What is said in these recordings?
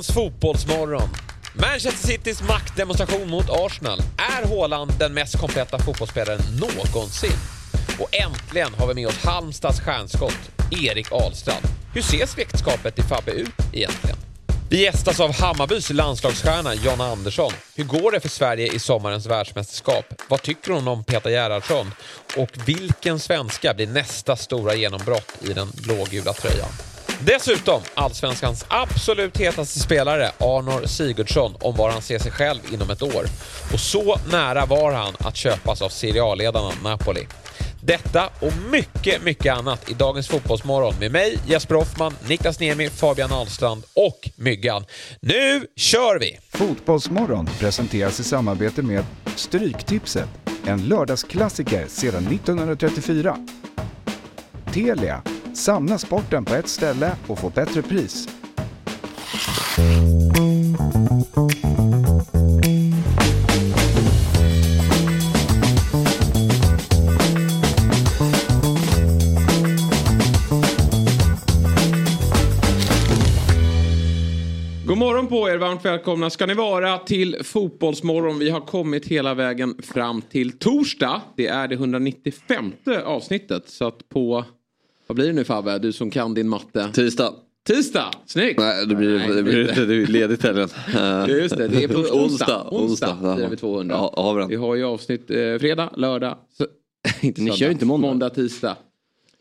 veckans fotbollsmorgon. Manchester Citys maktdemonstration mot Arsenal. Är Haaland den mest kompletta fotbollsspelaren någonsin? Och äntligen har vi med oss Halmstads stjärnskott, Erik Ahlstrand. Hur ser släktskapet i Fabbe ut egentligen? Vi gästas av Hammarbys landslagsstjärna Jonna Andersson. Hur går det för Sverige i sommarens världsmästerskap? Vad tycker hon om Peter Gerhardsson? Och vilken svenska blir nästa stora genombrott i den blågula tröjan? Dessutom allsvenskans absolut hetaste spelare, Arnor Sigurdsson, om var han ser sig själv inom ett år. Och så nära var han att köpas av Serie A-ledarna Napoli. Detta och mycket, mycket annat i dagens Fotbollsmorgon med mig, Jesper Hoffman, Niklas Niemi, Fabian Ahlstrand och Myggan. Nu kör vi! Fotbollsmorgon presenteras i samarbete med Stryktipset, en lördagsklassiker sedan 1934. Telia, samla sporten på ett ställe och få bättre pris. God morgon på er, varmt välkomna ska ni vara till Fotbollsmorgon. Vi har kommit hela vägen fram till torsdag. Det är det 195 avsnittet. Så att på, vad blir det nu Fabbe, du som kan din matte? Tisdag. Tisdag, snyggt! Nej, det blir, Nej, det blir inte. Det är ledigt helgen. Just det, det är på onsdag. onsdag. Onsdag, onsdag. blir det 200. Ja, har vi Vi den. har ju avsnitt eh, fredag, lördag, så, inte Ni kör ju inte måndag. Måndag, tisdag.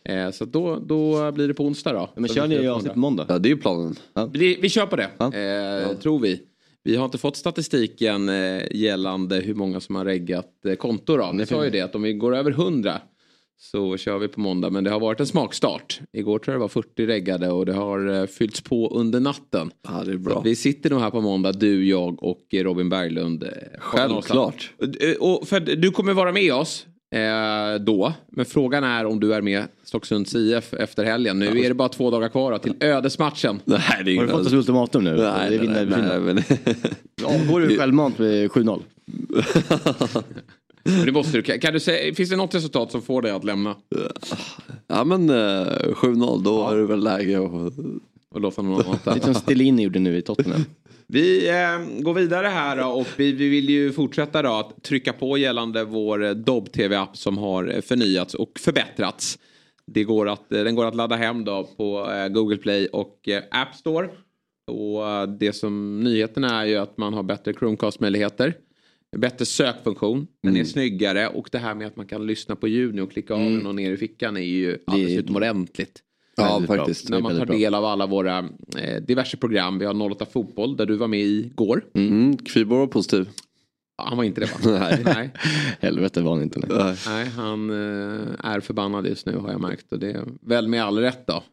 Eh, så då, då blir det på onsdag då. Men Så kör vi ni ju avsnitt måndag. på måndag? Ja, det är ju planen. Vi, vi kör på det, Ja. eh, tror vi. Vi har inte fått statistiken eh, gällande hur många som har reggat eh, konto. Då. Ni sa ju det att om vi går över 100 så kör vi på måndag. Men det har varit en smakstart. Igår tror jag det var 40 reggade och det har eh, fyllts på under natten. Ja, det är Så bra. vi sitter nog här på måndag, du, jag och eh, Robin Berglund. eh, Självklart. Och för du kommer vara med oss eh, då. Men frågan är om du är med Stocksunds IF efter helgen. Nu är det bara två dagar kvar då, till ödesmatchen. Nej, det är Har du fått oss ultimatum nu? Nej, det försvinna. men... Avgår du självmant med 7-0? Det måste du. Kan du säga, finns det något resultat som får dig att lämna? Ja, men eh, 7-0, då är det väl läge att... Och låta någon annan. Lite som Stellini gjorde nu i Tottenham. Vi eh, går vidare här då, och vi, vi vill ju fortsätta då att trycka på gällande vår eh, Dobb-TV-app som har eh, förnyats och förbättrats. Det går att, eh, den går att ladda hem då på eh, Google Play och eh, App Store. Och eh, det som nyheten är ju att man har bättre Chromecast-möjligheter. Bättre sökfunktion, den är snyggare och det här med att man kan lyssna på ljud nu och klicka av den och ner i fickan är ju alldeles utomordentligt. Ja, faktiskt. När man tar del av alla våra eh, diverse program. Vi har 08 Fotboll där du var med i går. Mm, Kviborg var positiv. Han var inte det va? Nej. Nej, Helvete var han inte. Nej. Nej. han eh, är förbannad just nu har jag märkt. Och det är väl med all rätt då.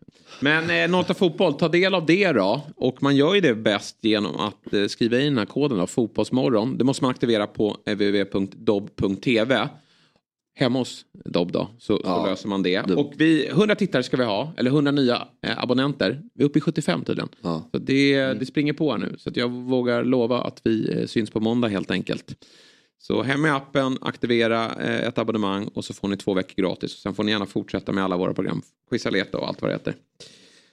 Men eh, 08 Fotboll, ta del av det då. Och man gör ju det bäst genom att eh, skriva in den här koden då, Fotbollsmorgon. Det måste man aktivera på www.dobb.tv. Hemma hos Dobb då, så, så Ja. löser man det. Och vi, 100 tittare ska vi ha, eller 100 nya eh, abonnenter. Vi är uppe i 75 tydligen. Ja. Så det, det springer på nu. Så jag vågar lova att vi eh, syns på måndag helt enkelt. Så hem med appen, aktivera eh, ett abonnemang och så får ni två veckor gratis. Och sen får ni gärna fortsätta med alla våra program. Quizaleta och allt vad det heter.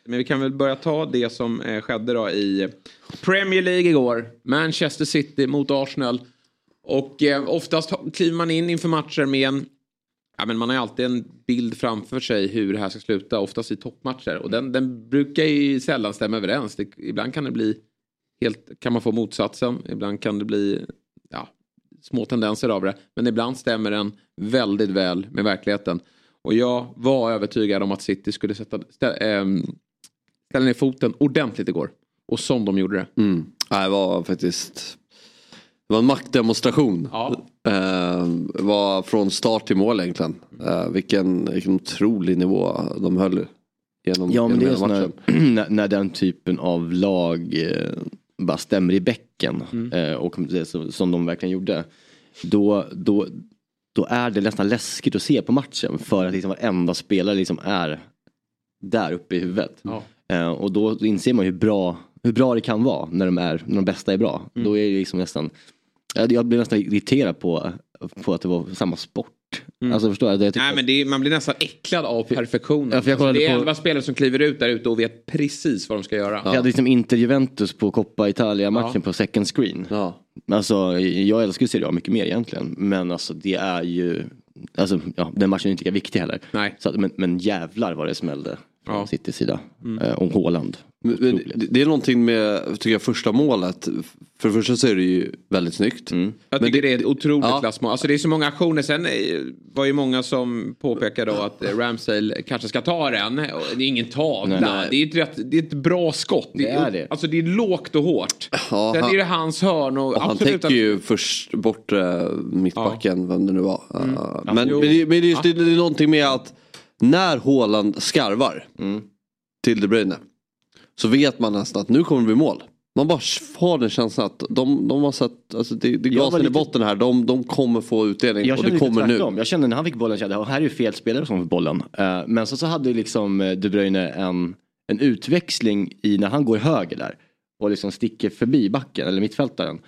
Men vi kan väl börja ta det som eh, skedde då i Premier League igår. Manchester City mot Arsenal. Och eh, oftast kliver man in inför matcher med en... Ja, men man har ju alltid en bild framför sig hur det här ska sluta. Oftast i toppmatcher. Och den, den brukar ju sällan stämma överens. Det, ibland kan det bli helt... Kan man få motsatsen. Ibland kan det bli ja, små tendenser av det. Men ibland stämmer den väldigt väl med verkligheten. Och jag var övertygad om att City skulle sätta, stä, äh, ställa ner foten ordentligt igår. Och som de gjorde det. Mm. Det var faktiskt... Det var en maktdemonstration. Ja. Eh, var från start till mål egentligen. Eh, vilken, vilken otrolig nivå de höll genom, Ja men det är genom hela här, matchen. när, när den typen av lag eh, bara stämmer i bäcken Mm. eh, och det, så, som de verkligen gjorde. Då, då, då är det nästan läskigt att se på matchen för att liksom varenda spelare liksom är där uppe i huvudet. Ja. Eh, och då inser man hur bra, hur bra det kan vara när de, är, när de bästa är bra. Mm. Då är det liksom nästan, jag blev nästan irriterad på, på att det var samma sport Alltså förstår jag? Det, jag Nej men är, man blir nästan äcklad av perfektionen. Ja, alltså, det är på- elva spelare som kliver ut där ute och vet precis vad de ska göra. Jag hade liksom Inter Juventus på Coppa Italia-matchen Ja. på second screen. Ja. Alltså jag älskar ju Serie A mycket mer egentligen. Men alltså det är ju, alltså ja, den matchen är inte lika viktig heller. Nej. Så, men, men jävlar vad det smällde från Ja. Citys sida. Eh, om Haaland. Det- är någonting med, tycker jag, första målet. För det första så är det ju väldigt snyggt. Jag Men tycker det, det- är ett otroligt Ja. klassmål. Alltså det är så många aktioner. Sen eh, var ju många som påpekade då att eh, Ramsdale kanske ska ta den. Och Det är ingen tavla. Nej. Det, är ett rätt, det är ett bra skott. Det är det. Alltså det är lågt och hårt. Ja, Sen han- är det hans hörn och, Och han täcker ju först bort mittbacken, vem det nu var. Uh, men, men, det, men just, det, det är någonting med att när Haaland skarvar till De Bruyne så vet man nästan att nu kommer det bli mål. Man bara har den känslan att de, de har sett, alltså det, det var gasen i lite- botten här, de, de kommer få utdelning Jag och det lite kommer nu. Jag kände när han fick bollen, kände här är ju fel spelare som får bollen. Eh, men så, så hade liksom eh, De Bruyne en, en utväxling i när han går höger där. Och liksom sticker förbi backen, eller mittfältaren.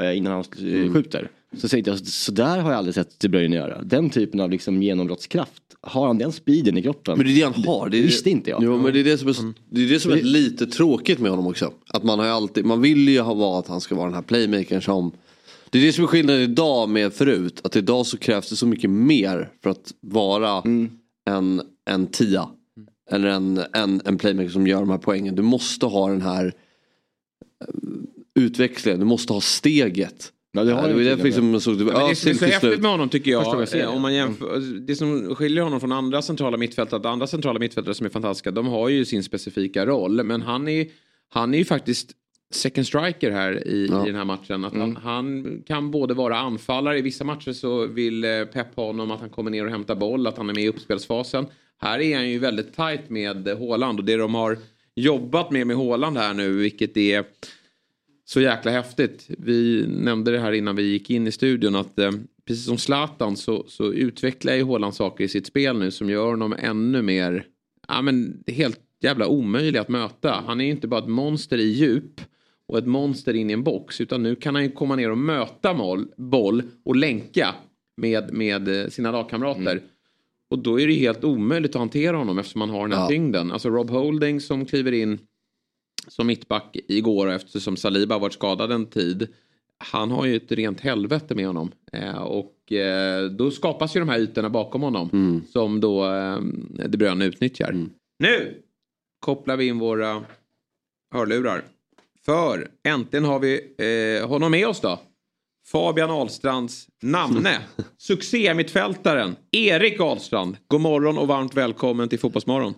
eh, innan han eh, skjuter. Så tänkte jag, så där har jag aldrig sett De Bruyne göra. Den typen av liksom genombrottskraft. Har han den speeden i kroppen? Men det är det han har. Det är, visste inte jag. Jo, men det är det som är, det är, det som är lite tråkigt med honom också. Att man har alltid, man vill ju ha vara att han ska vara den här playmakern som det är det som är skillnaden idag med förut. Att idag så krävs det så mycket mer för att vara en, en tia. Eller en, en, en playmaker som gör de här poängen. Du måste ha den här eh, utväxlingen. Du måste ha steget. Ja, det har det jag var ju därför liksom, så, Men ja, det som är så häftigt slut. med honom tycker jag, gången jag ser eh, det. om man jämför, det som skiljer honom från andra centrala mittfältare, andra centrala mittfältare som är fantastiska, de har ju sin specifika roll. Men han är, han är ju faktiskt second striker här i, Ja. i den här matchen. Att han, han kan både vara anfallare, i vissa matcher så vill eh, Pep ha honom att han kommer ner och hämtar boll, att han är med i uppspelsfasen. Här är han ju väldigt tajt med Haaland och det de har jobbat med med Haaland här nu, vilket är så jäkla häftigt. Vi nämnde det här innan vi gick in i studion att eh, precis som Zlatan så, så utvecklar ju Haaland saker i sitt spel nu som gör honom ännu mer, ja men helt jävla omöjlig att möta. Han är ju inte bara ett monster i djup och ett monster in i en box utan nu kan han ju komma ner och möta mål, boll och länka med, med eh, sina lagkamrater. Och då är det helt omöjligt att hantera honom eftersom han har den här Ja. tyngden. Alltså Rob Holding som kliver in som mittback igår eftersom Saliba varit skadad en tid. Han har ju ett rent helvete med honom. Eh, och eh, då skapas ju de här ytorna bakom honom. Som då eh, De Bruyne utnyttjar. Nu kopplar vi in våra hörlurar. För äntligen har vi eh, honom med oss då. Fabian Ahlstrands namne. Succémittfältaren Erik Ahlstrand. God morgon och varmt välkommen till Fotbollsmorgon.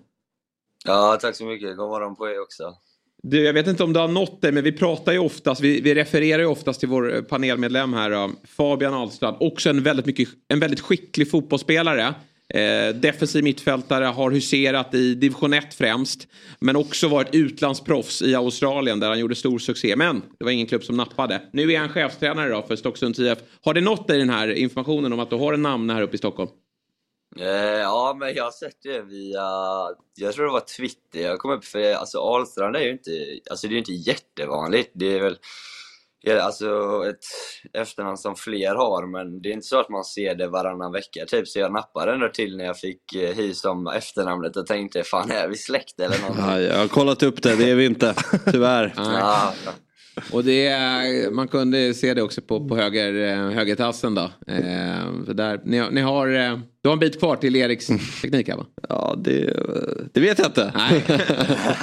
Ja, tack så mycket. God morgon på er också. Du, jag vet inte om det har nått dig, men vi pratar ju oftast, vi, vi refererar ju oftast till vår eh, panelmedlem här, då, Fabian Ahlstrand. Också en väldigt, mycket, en väldigt skicklig fotbollsspelare. Eh, defensiv mittfältare, har huserat i division 1 främst. Men också varit utlandsproffs i Australien där han gjorde stor succé. Men det var ingen klubb som nappade. Nu är han chefstränare då för Stocksunds IF. Har det nått dig den här informationen om att du har en namn här uppe i Stockholm? Eh, ja, men jag har sett det via, jag tror det var Twitter. Jag kom upp för, alltså Ahlstrand är ju inte, alltså det är ju inte jättevanligt. Det är väl, alltså ett efternamn som fler har, men det är inte så att man ser det varannan vecka typ. Så jag nappade ändå till när jag fick eh, his om efternamnet och tänkte, fan är vi släkt eller någonting? Ja, jag har kollat upp det, det är vi inte. Tyvärr. Ja, ja. Och det, är- man kunde se det också på, på höger, eh, högertassen då. Eh, där, ni, har- ni har, eh, du har en bit kvar till Eriks teknik här va? Ja, det, det vet jag inte. Nej.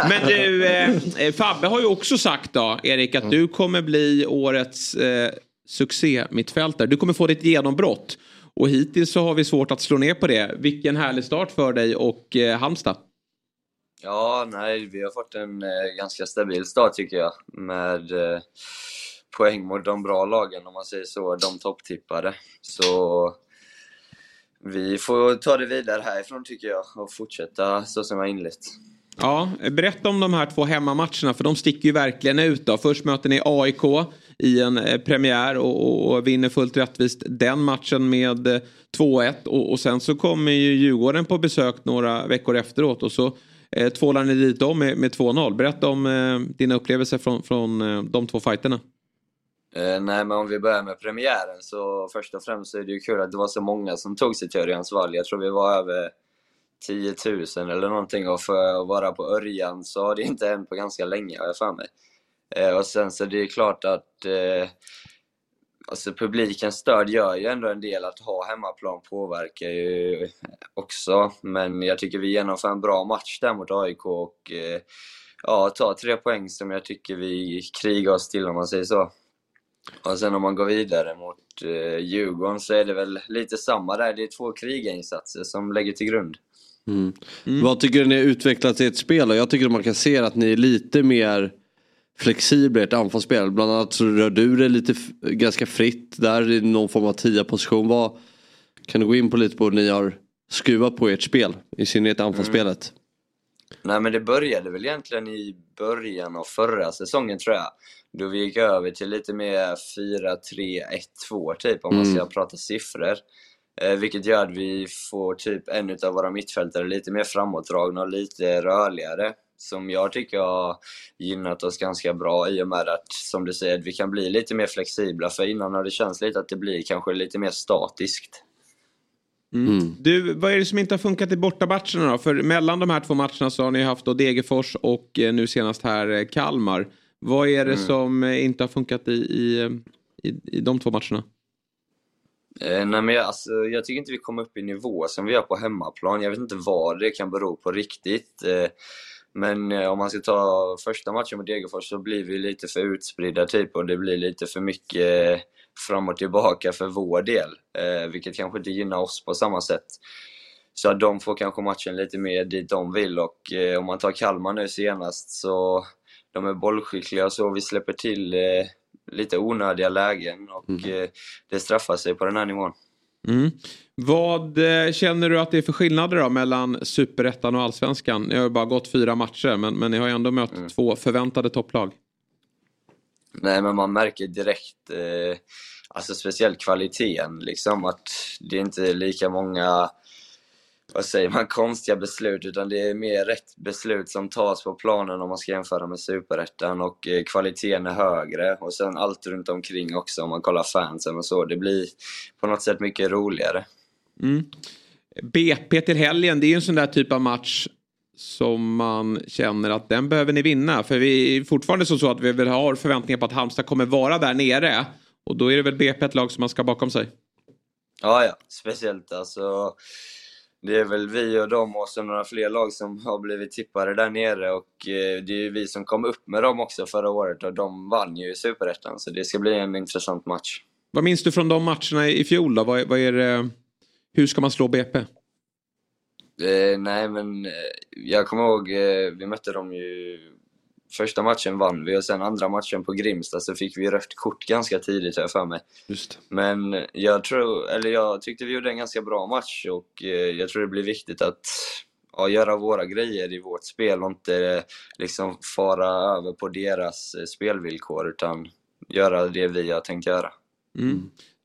Men du, eh, Fabbe har ju också sagt då, Erik, att du kommer bli årets eh, succé-mittfältare. Du kommer få ditt genombrott. Och hittills så har vi svårt att slå ner på det. Vilken härlig start för dig och eh, Halmstad. Ja, nej, vi har fått en eh, ganska stabil start tycker jag. Med eh, poäng mot de bra lagen, om man säger så, de topptippade. Så vi får ta det vidare härifrån tycker jag och fortsätta så som vi har inlett. Ja, berätta om de här två hemmamatcherna för de sticker ju verkligen ut. Då. Först möter ni AIK i en eh, premiär och, och, och vinner fullt rättvist den matchen med eh, 2-1 och, och sen så kommer ju Djurgården på besök några veckor efteråt och så eh, tvålar ni dit dem med, med 2-0. Berätta om eh, dina upplevelser från, från eh, de två fighterna. Eh, nej, men om vi börjar med premiären så först och främst så är det ju kul att det var så många som tog sig till Örjans vall. Jag tror vi var över 10 000 eller någonting och för att vara på Örjan så har det inte hänt på ganska länge har jag för mig. Eh, och sen så det är klart att eh, alltså publikens stöd gör ju ändå en del. Att ha hemmaplan påverkar ju också. Men jag tycker vi genomför en bra match där mot AIK och eh, ja, tar tre poäng som jag tycker vi krigar oss till om man säger så. Och sen om man går vidare mot eh, Djurgården så är det väl lite samma där. Det är två krigarinsatser som lägger till grund. Mm. Vad tycker du ni har utvecklat i ert spel? Och jag tycker att man kan se att ni är lite mer flexibla i ert anfallsspel. Bland annat så rör du dig lite ganska fritt där i någon form av tia position. Vad, kan du gå in på lite på hur ni har skruvat på ert spel? I synnerhet anfallsspelet. Nej men det började väl egentligen i början av förra säsongen tror jag. Då vi gick över till lite mer 4-3-1-2 typ om man ska prata siffror. Eh, vilket gör att vi får typ en utav våra mittfältare lite mer framåtdragna och lite rörligare. Som jag tycker har gynnat oss ganska bra i och med att, som du säger, att vi kan bli lite mer flexibla. För innan har det känts lite att det blir kanske lite mer statiskt. Du, vad är det som inte har funkat i bortamatcherna då? För mellan de här två matcherna så har ni haft då Degerfors och eh, nu senast här eh, Kalmar. Vad är det som eh, inte har funkat i, i, i, i de två matcherna? Eh, nej men jag, alltså, jag tycker inte vi kom upp i nivå som vi gör på hemmaplan. Jag vet inte vad det kan bero på riktigt. Eh, men eh, om man ska ta första matchen mot Degerfors så blir vi lite för utspridda typ och det blir lite för mycket eh, fram och tillbaka för vår del. Eh, vilket kanske inte gynnar oss på samma sätt. Så att de får kanske matchen lite mer dit de vill och eh, om man tar Kalmar nu senast så de är bollskickliga och så. Vi släpper till eh, lite onödiga lägen och eh, det straffar sig på den här nivån. Mm. Vad eh, känner du att det är för skillnader då mellan superettan och allsvenskan? Ni har ju bara gått fyra matcher men, men ni har ju ändå mött två förväntade topplag. Nej, men man märker direkt, eh, alltså speciellt kvaliteten, liksom att det är inte lika många, vad säger man, konstiga beslut, utan det är mer rätt beslut som tas på planen om man ska jämföra med Superettan och eh, kvaliteten är högre och sen allt runt omkring också om man kollar fansen och så. Det blir på något sätt mycket roligare. BP till helgen, det är ju en sån där typ av match som man känner att den behöver ni vinna. För vi är fortfarande så, att vi väl har förväntningar på att Halmstad kommer vara där nere. Och då är det väl BP ett lag som man ska bakom sig. Ja, ja, speciellt alltså. Det är väl vi och dem och så några fler lag som har blivit tippade där nere och eh, det är ju vi som kom upp med dem också förra året och de vann ju Superettan så det ska bli en intressant match. Vad minns du från de matcherna i fjol då? Vad, vad är det, hur ska man slå BP? Eh, nej men eh, jag kommer ihåg, eh, vi mötte dem ju Första matchen vann vi och sen andra matchen på Grimsta så fick vi rött kort ganska tidigt har jag för mig. Just. Men jag tror, eller jag tyckte vi gjorde en ganska bra match och eh, jag tror det blir viktigt att ja, göra våra grejer i vårt spel och inte eh, liksom fara över på deras eh, spelvillkor utan göra det vi har tänkt göra.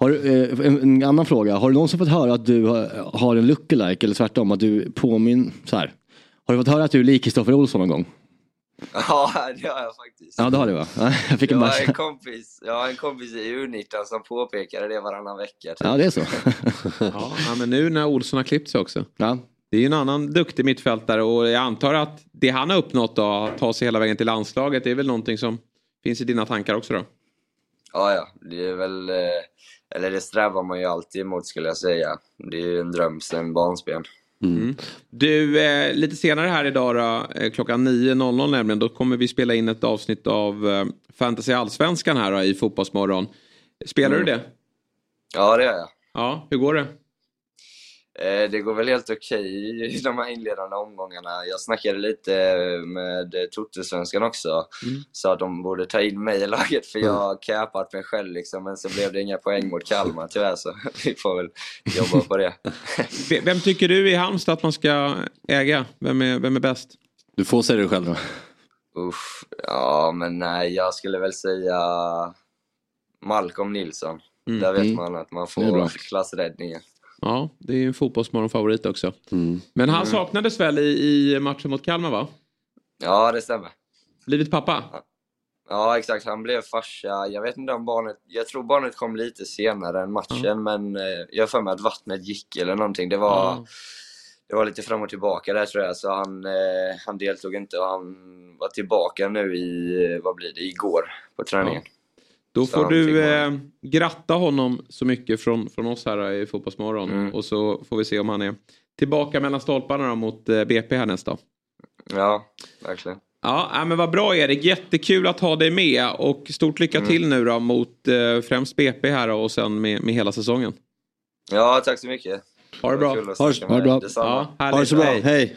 Har, eh, en, en annan fråga. Har du någonsin fått höra att du har, har en lookalike eller tvärtom att du påminner så här. Har du fått höra att du är lik Kristoffer Olsson någon gång? Ja, det har jag faktiskt. Ja det har du va? Ja, Jag fick Jag en har en kompis, jag har en kompis i U19 som påpekade det varannan vecka. Typ. Ja det är så. Ja, ja, men nu när Olsson har klippt sig också. Ja. Det är ju en annan duktig mittfältare och jag antar att det han har uppnått då, att ta sig hela vägen till landslaget, det är väl någonting som finns i dina tankar också då? Ja, ja, det är väl, eh, eller det strävar man ju alltid emot skulle jag säga. Det är ju en dröm sen barnsben. Du, eh, lite senare här idag då, eh, klockan 9.00 nämligen, då kommer vi spela in ett avsnitt av eh, Fantasy Allsvenskan här då, i Fotbollsmorgon. Spelar du det? Ja, det gör jag. Ja, hur går det? Eh, Det går väl helt okej i de här inledande omgångarna. Jag snackade lite med Totosvenskan också. Sa att de borde ta in mig i laget för jag har capat mig själv liksom. Men så blev det inga poäng mot Kalmar tyvärr så vi får väl jobba på det. Vem tycker du i Halmstad att man ska äga? Vem är, vem är bäst? Du får säga det själv då. Uff, ja men nej, jag skulle väl säga Malcolm Nilsson. Där vet man att man får klassräddningen. Ja, det är ju en Fotbollsmorgon-favorit också. Mm. Men han saknades väl i, i matchen mot Kalmar va? Ja, det stämmer. Blivit pappa? Ja, exakt. Han blev farsa. Jag vet inte om barnet... Jag tror barnet kom lite senare än matchen, men eh, jag har för mig att vattnet gick eller någonting. Det var, Ja. det var lite fram och tillbaka där tror jag, så han, eh, han deltog inte och han var tillbaka nu i, vad blir det, igår på träningen. Då får du eh, gratta honom så mycket från, från oss här i Fotbollsmorgon. Mm. Och så får vi se om han är tillbaka mellan stolparna då, mot eh, BP här nästa. Ja, verkligen. Ja, äh, men vad bra Erik. Jättekul att ha dig med. Och stort lycka Mm. till nu då mot eh, främst BP här då, och sen med, med hela säsongen. Ja, tack så mycket. Ha det bra. Ha det- ha det bra. Ja. Ha det så bra, Hej. hej.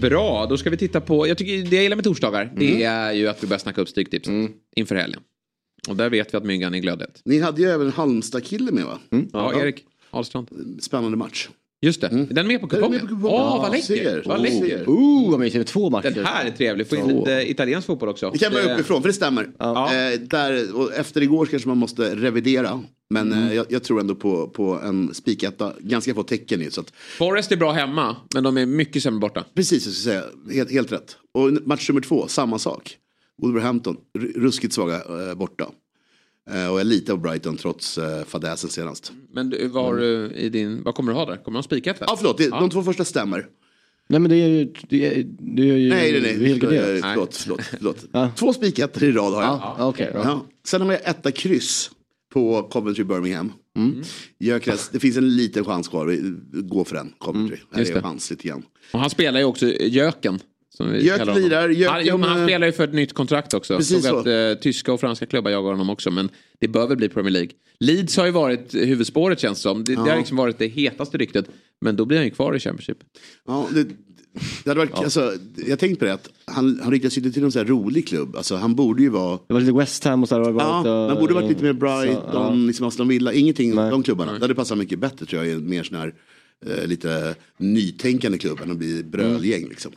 Bra, då ska vi titta på... Jag tycker det jag gillar med torsdagar det är ju att vi börjar snacka upp Stryktipset inför helgen. Och där vet vi att myggan är glödhet. Ni hade ju även Halmstad-kille med va? Ja, Erik Ahlstrand. Spännande match. Just det, är den med på är med kupongen? på Åh, kupongen. vad läckert! Ser. Vad läckert! Oh, vad mysigt. Två matcher. Den här är trevlig, få in lite italiensk fotboll också. Vi kan börja uppifrån, för det stämmer. Ja. Eh, där, och efter igår kanske man måste revidera. Men Mm. eh, jag, jag tror ändå på, på en spiketta. Ganska få tecken. Så att, Forrest är bra hemma, men de är mycket sämre borta. precis, jag ska säga. Helt, helt rätt. Och match nummer två, samma sak. Wolverhampton, ruskigt svaga eh, borta. Eh, och jag litar på Brighton trots eh, fadäsen senast. Men du, vad, har du i din, vad kommer du ha där? Kommer du ha spikat? Ja, förlåt. Det, De två första stämmer. Nej men det är ju... Det är, det är ju Nej, nej, det är nej. helt garderat. Eh, Förlåt, förlåt. förlåt. Två spikettor i rad har jag. Ja, okej. ja. Ja. Sen har jag etta kryss på Coventry Birmingham. Mm. Gyökeres, det finns en liten chans kvar. Gå för den, Coventry. Mm, just är det. chans lite grann. Och han spelar ju också Jöken. Som vi honom. lirar, Jöken, han, jo, men han eh, spelar ju för ett nytt kontrakt också. Precis Såg att så. eh, tyska och franska klubbar jagar honom också. Men det bör väl bli Premier League. Leeds har ju varit huvudspåret känns det som. Det, det har liksom varit det hetaste ryktet. Men då blir han ju kvar i Championship. Ja, det, det hade varit, alltså, jag tänkte på det att han, han riktar sig inte till någon sån här rolig klubb. Alltså, han borde ju vara... Det var lite West Ham och så. Det Ja, eh, man borde varit lite mer Brighton, så, ja. liksom Aston Villa, ingenting Nej. de klubbarna. Det hade passat mycket bättre tror jag i en mer sån här eh, lite nytänkande klubb än att bli brölgäng Mm. liksom.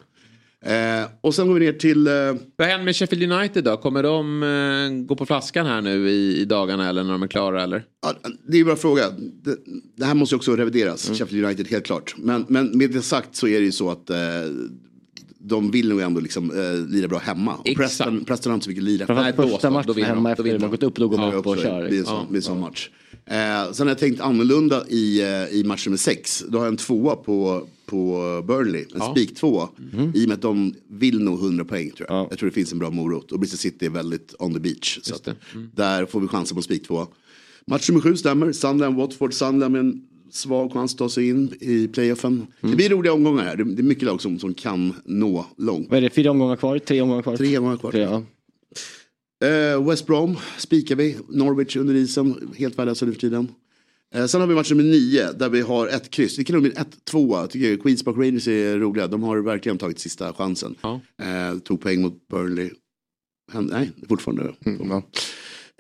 Eh, och sen går vi ner till eh, Vad händer med Sheffield United då? Kommer de eh, gå på flaskan här nu i, i dagarna eller när de är klara eller? Ja, det är en bra fråga. Det, det här måste ju också revideras, Mm. Sheffield United, helt klart. Men, men med det sagt så är det ju så att eh, de vill nog ändå liksom, eh, lira bra hemma. Och Exakt. Preston, Preston har inte så mycket lira. Nej, första matchen hemma efter de gått upp, då går man Ja, upp och också, kör. Det blir en sån, Ja. blir en sån match. Eh, sen har jag tänkt annorlunda i, eh, i match nummer sex. Då har jag en tvåa på, på Burnley, en spik tvåa. I och med att de vill nog 100 poäng tror jag. Ja. Jag tror det finns en bra morot. Och Bristol City är väldigt on the beach. Så att det. Där får vi chansen på spik tvåa. Match nummer sju stämmer. Sunderland, Watford, Sunderland med en svag chans att ta sig in i playoffen. Det blir roliga omgångar här. Det, det är mycket lag som, som kan nå långt. Vad är det, fyra omgångar kvar? Tre omgångar kvar? Tre omgångar kvar. Tre, ja. Eh, West Brom spikar vi. Norwich under isen. Helt värdelösa nu för tiden. Eh, sen har vi match nummer nio där vi har ett kryss. Det kan nog bli ett tvåa. Jag tycker Queens Park Rangers är roliga. De har verkligen tagit sista chansen. Ja. Eh, tog poäng mot Burnley. Hän- Nej, fortfarande. Mm, ja.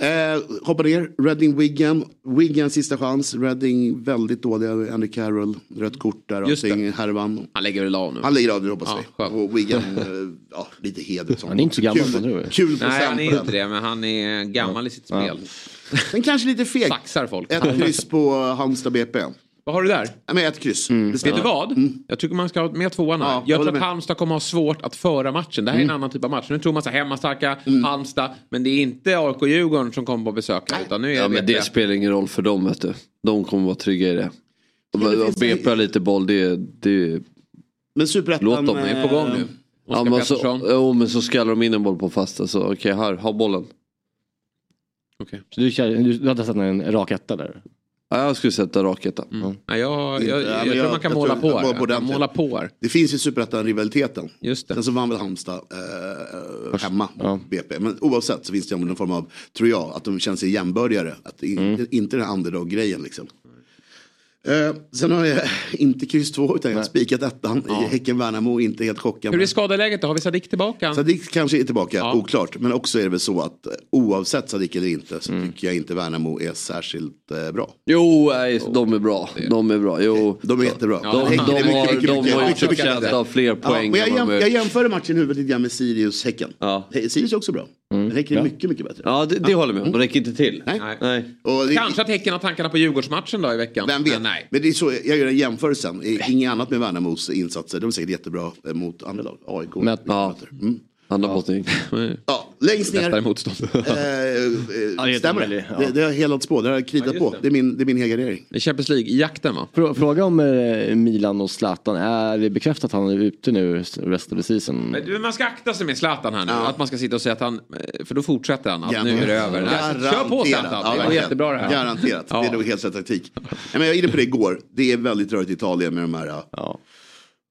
Eh, hoppa ner, Reading Wigan. Wigan sista chans. Reading väldigt dåliga. Andy Carroll, rött kort där. Just Allting, härvan. Han lägger väl av nu. Han lägger av nu hoppas Ja, vi. skönt. Och Wigan, eh, ja, lite heder. Han är inte så gammal, Kul- jag. Kul Nej, han är inte det, men han är gammal i sitt spel. Den kanske lite feg. Saxar folk. Ett kryss på Halmstad BP. Vad har du där? Ja, men ett kryss. Mm. Det Vet du vad? Jag tycker man ska ha med tvåan här. Ja, jag tror att med. Halmstad kommer ha svårt att föra matchen. Det här är en annan typ av match. Nu tror man så här hemmastarka Halmstad. Men det är inte AIK Djurgården som kommer på besök utan nu är Ja det men det spelar ingen roll för dem vet du. De kommer vara trygga i det. Och BP har lite boll, det, det Men superettan... Låt dem, De är på gång nu. eh, Ja Oskar men så, Pettersson. jo, men så skallar de in en boll på fasta så okej här, ha bollen. Okej. Så du, kör, du, du hade satt en rak etta där? Ja, jag skulle sätta raketta. Mm. Ja, jag, jag, jag, Ja, men tror jag- man kan jag måla på jag här. Jag kan ordentligt. måla på här. Det finns ju superettan-rivaliteten. Sen så vann väl Halmstad eh, hemma mot BP. Men oavsett så finns det någon form av, tror jag, att de känner sig jämbördigare. Att inte, inte den här underdog-grejen liksom. Eh, sen har jag inte kryss 2 utan jag har spikat ettan i Häcken-Värnamo. Inte helt chockad. Hur är skadeläget då? Har vi Sadik tillbaka? Sadik kanske är tillbaka, oklart. Men också är det väl så att eh, oavsett Sadik eller inte så tycker jag inte Värnamo är särskilt eh, bra. Jo, nej, de är bra. De är bra. Jo. De är jättebra. De, Häcken är de, mycket, har, mycket, de mycket, har bättre. av fler Ja, poäng. men jag, jäm, de är- jag jämför matchen i huvudet lite grann med Sirius-Häcken. He- Sirius är också bra. Men Häcken är mycket, mycket bättre. Ja, det, det håller jag med om. De räcker inte till. Nej. Nej. Och det, Kanske att Häcken har tankarna på Djurgårdsmatchen då i veckan. Vem vet? Men nej. Men det är så, jag gör en jämförelse. Inget annat med Värnamos insatser. De är säkert jättebra eh, mot andra lag. AIK. Ja. Mm. Andra bottning. Ja, längst ner. Lättare motstånd. Eh, eh, det är stämmer det? ja. Det, det har jag helats på. Det har jag kritat på. Det är min, det är min helgardering. Det är Champions League-jakten va? Frå- Fråga om eh, Milan och Zlatan. Är det bekräftat att han är ute nu rest of the season? Men du, Man ska akta sig med Zlatan här nu. Att man ska sitta och säga att han, eh, för då fortsätter han. Att Ja. nu är det över. Nej, så Kör på Zlatan, det går verkligen. jättebra det här. Garanterat. Ja. Det är nog helt rätt taktik. Men jag var inne på det igår. Det är väldigt rörigt i Italien med de här Ja.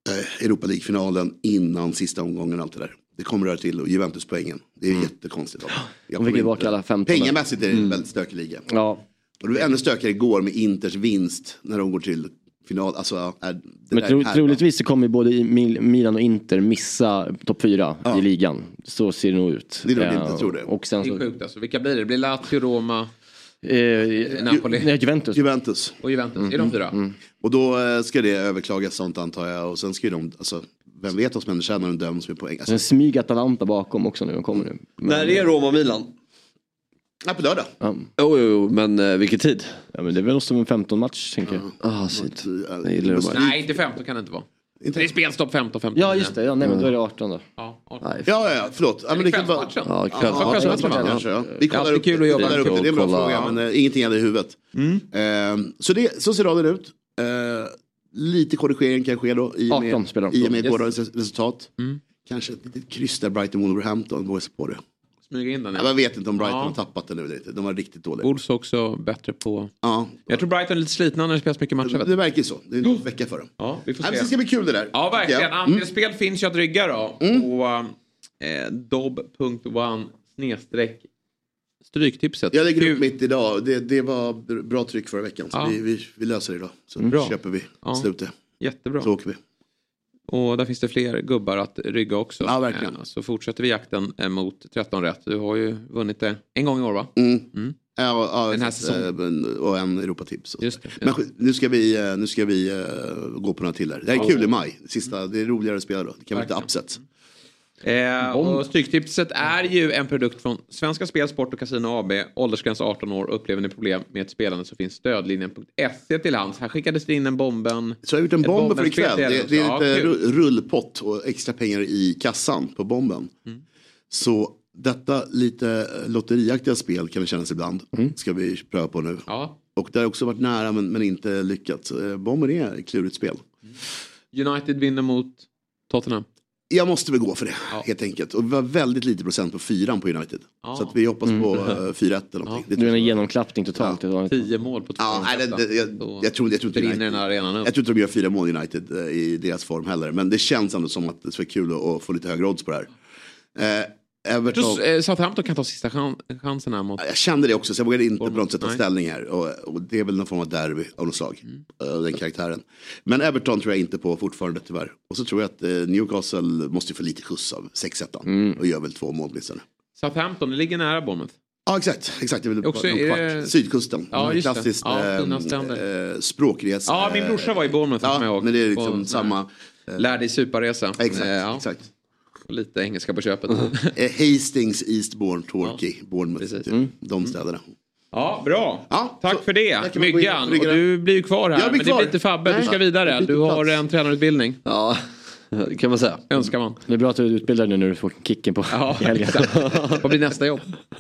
Eh, Europa League-finalen innan sista omgången och allt det där. Det kommer röra till och Juventus-poängen. Det är jättekonstigt. Jag De fick tillbaka inte- alla 15 där. Pengamässigt är det en väldigt stökig liga. Ja. Och det var ännu stökigare igår med Inters vinst när de går till final. Alltså, är, det Men där tro, är- troligtvis så kommer både Milan och Inter missa topp fyra Ja. i ligan. Så ser det nog ut. Det är nog Eh, rimligt, jag tror det. Och sen Det är så... sjukt alltså. Vilka blir det? Det blir Lazio, Roma Eh, Napoli. nej, Juventus. Juventus. och Juventus. Är de fyra? Och då eh, ska det överklagas sånt antar jag. Och sen ska ju de, alltså, vem vet vad som händer sen när de döms med poäng. Alltså, Sen smyger Atalanta bakom också nu. De kommer nu. Men- När är Roma-Milan? ja, på lördag. Ja. Jo, jo, jo, men eh, vilken tid? ja, men det är väl som en 15 match tänker jag. Ah, shit. Nej, inte 15 kan det inte vara. Det är spelstopp 15, 15. Ja just det, ja, nej, men då är det 18 då. Ja, ja. Nej, Ja, ja, ja, förlåt. Ja, men det kan vara... Kvällsmatchen. Ja, Ja, kväll. ja, kvällsmatchen, kanske, ja. Vi Det är kollar upp, kul att jobba kollar upp det. Det är en bra Kolla. fråga, men eh, ingenting hade i huvudet. Eh, så, det, så ser raden ut. Eh, lite korrigering kan ske då i och 18 med, i och med Yes. gårdagens res- resultat. Kanske ett litet kryss där Brighton Wolverhampton vågar sig på det. Smyga in den. Ja. Ja. Jag vet inte om Brighton Ja. har tappat det nu. eller inte. De var riktigt dåliga. Wolves också bättre på... Ja, Jag tror Brighton är lite slitna när det spelas mycket matcher. det, det verkar ju så. Det är en vecka för dem. Ja, vi får Nej, men se. det ska bli kul det där. Ja, verkligen. jag. Mm. Andelsspel finns ju att rygga då. På eh, dob.one snedstreck stryktipset. Jag lägger Kul. upp mitt idag. Det, det var br- bra tryck förra veckan. Så Ja. vi, vi, vi löser det idag. Så Bra. köper vi Ja. slutet. Jättebra. Så åker vi. Och där finns det fler gubbar att rygga också. Ja, verkligen. Eh, Så fortsätter vi jakten eh, mot 13 rätt. Du har ju vunnit det en gång i år va? Mm. Mm. Ja, ja, Den här säsongen. eh, Och en Europatips. Just det. Men nu ska vi, nu ska vi gå på några till här. Det här är kul i maj. Sista, det är roligare att spela då. Det kan vara lite Verkligen. Eh, och Stryktipset är ju en produkt från Svenska Spel, Sport och Casino AB. Åldersgräns 18 år. Upplever ni problem med ett spelande så finns stödlinjen.se till hands. Här skickades det in en bomben. Så jag har gjort en Ett bomb för ikväll. Det, det är Ja, lite kul. ru- rullpott och extra pengar i kassan på bomben. Mm. Så detta lite lotteriaktiga spel kan det kännas ibland. Ska vi pröva på nu. Ja. Och det har också varit nära men, men inte lyckats. Eh, Bomben är ett klurigt spel. United vinner mot Tottenham. Jag måste väl gå för det Ja. helt enkelt. Och vi var väldigt lite procent på fyran på United. Ja. Så att vi hoppas på eh, 4-1 eller någonting. Det Du en genomklappning totalt. Inte- 10 mål på två Ja, nej, det, det, jag, jag, tror, jag, tror United, den arenan upp. jag tror inte de gör fyra mål United eh, i deras form heller. Men det känns ändå som att det skulle vara kul att, att få lite högre odds på det här. Eh, Everton, eh, Southampton kan ta sista chan- chansen här mot... jag kände det också så jag vågade inte på något sätt ta ställning här. Och, och det är väl någon form av derby av något slag. Mm. eh, Den karaktären. Men Everton tror jag inte på fortfarande tyvärr. Och så tror jag att eh, Newcastle måste få lite skjuts av 6-1. Mm. Och gör väl två mål åtminstone. Southampton, det ligger nära Bournemouth. Ja exakt, exakt. Det är Också kvart. det- Sydkusten. Ja, just det. Klassiskt Ja, fina eh, eh, språkresa. Ja, min brorsa var i Bournemouth, Ja, men det är liksom samma. Lär dig suparresa. Exakt, Eh, ja. exakt. Och lite engelska på köpet. Eh, Hastings, Eastbourne, Torquay, Bournemouth. Precis. Typ. De städerna. Ja, bra. Ja, Tack för det, Myggan. och du blir ju kvar här. Jag blir Men det kvar. blir inte Fabbe, du ska vidare. Du har en tränarutbildning. Ja, det kan man säga. Önskar man. Det är bra att du är utbildad nu när du får kicken på Ja, helgen. Vad blir nästa jobb?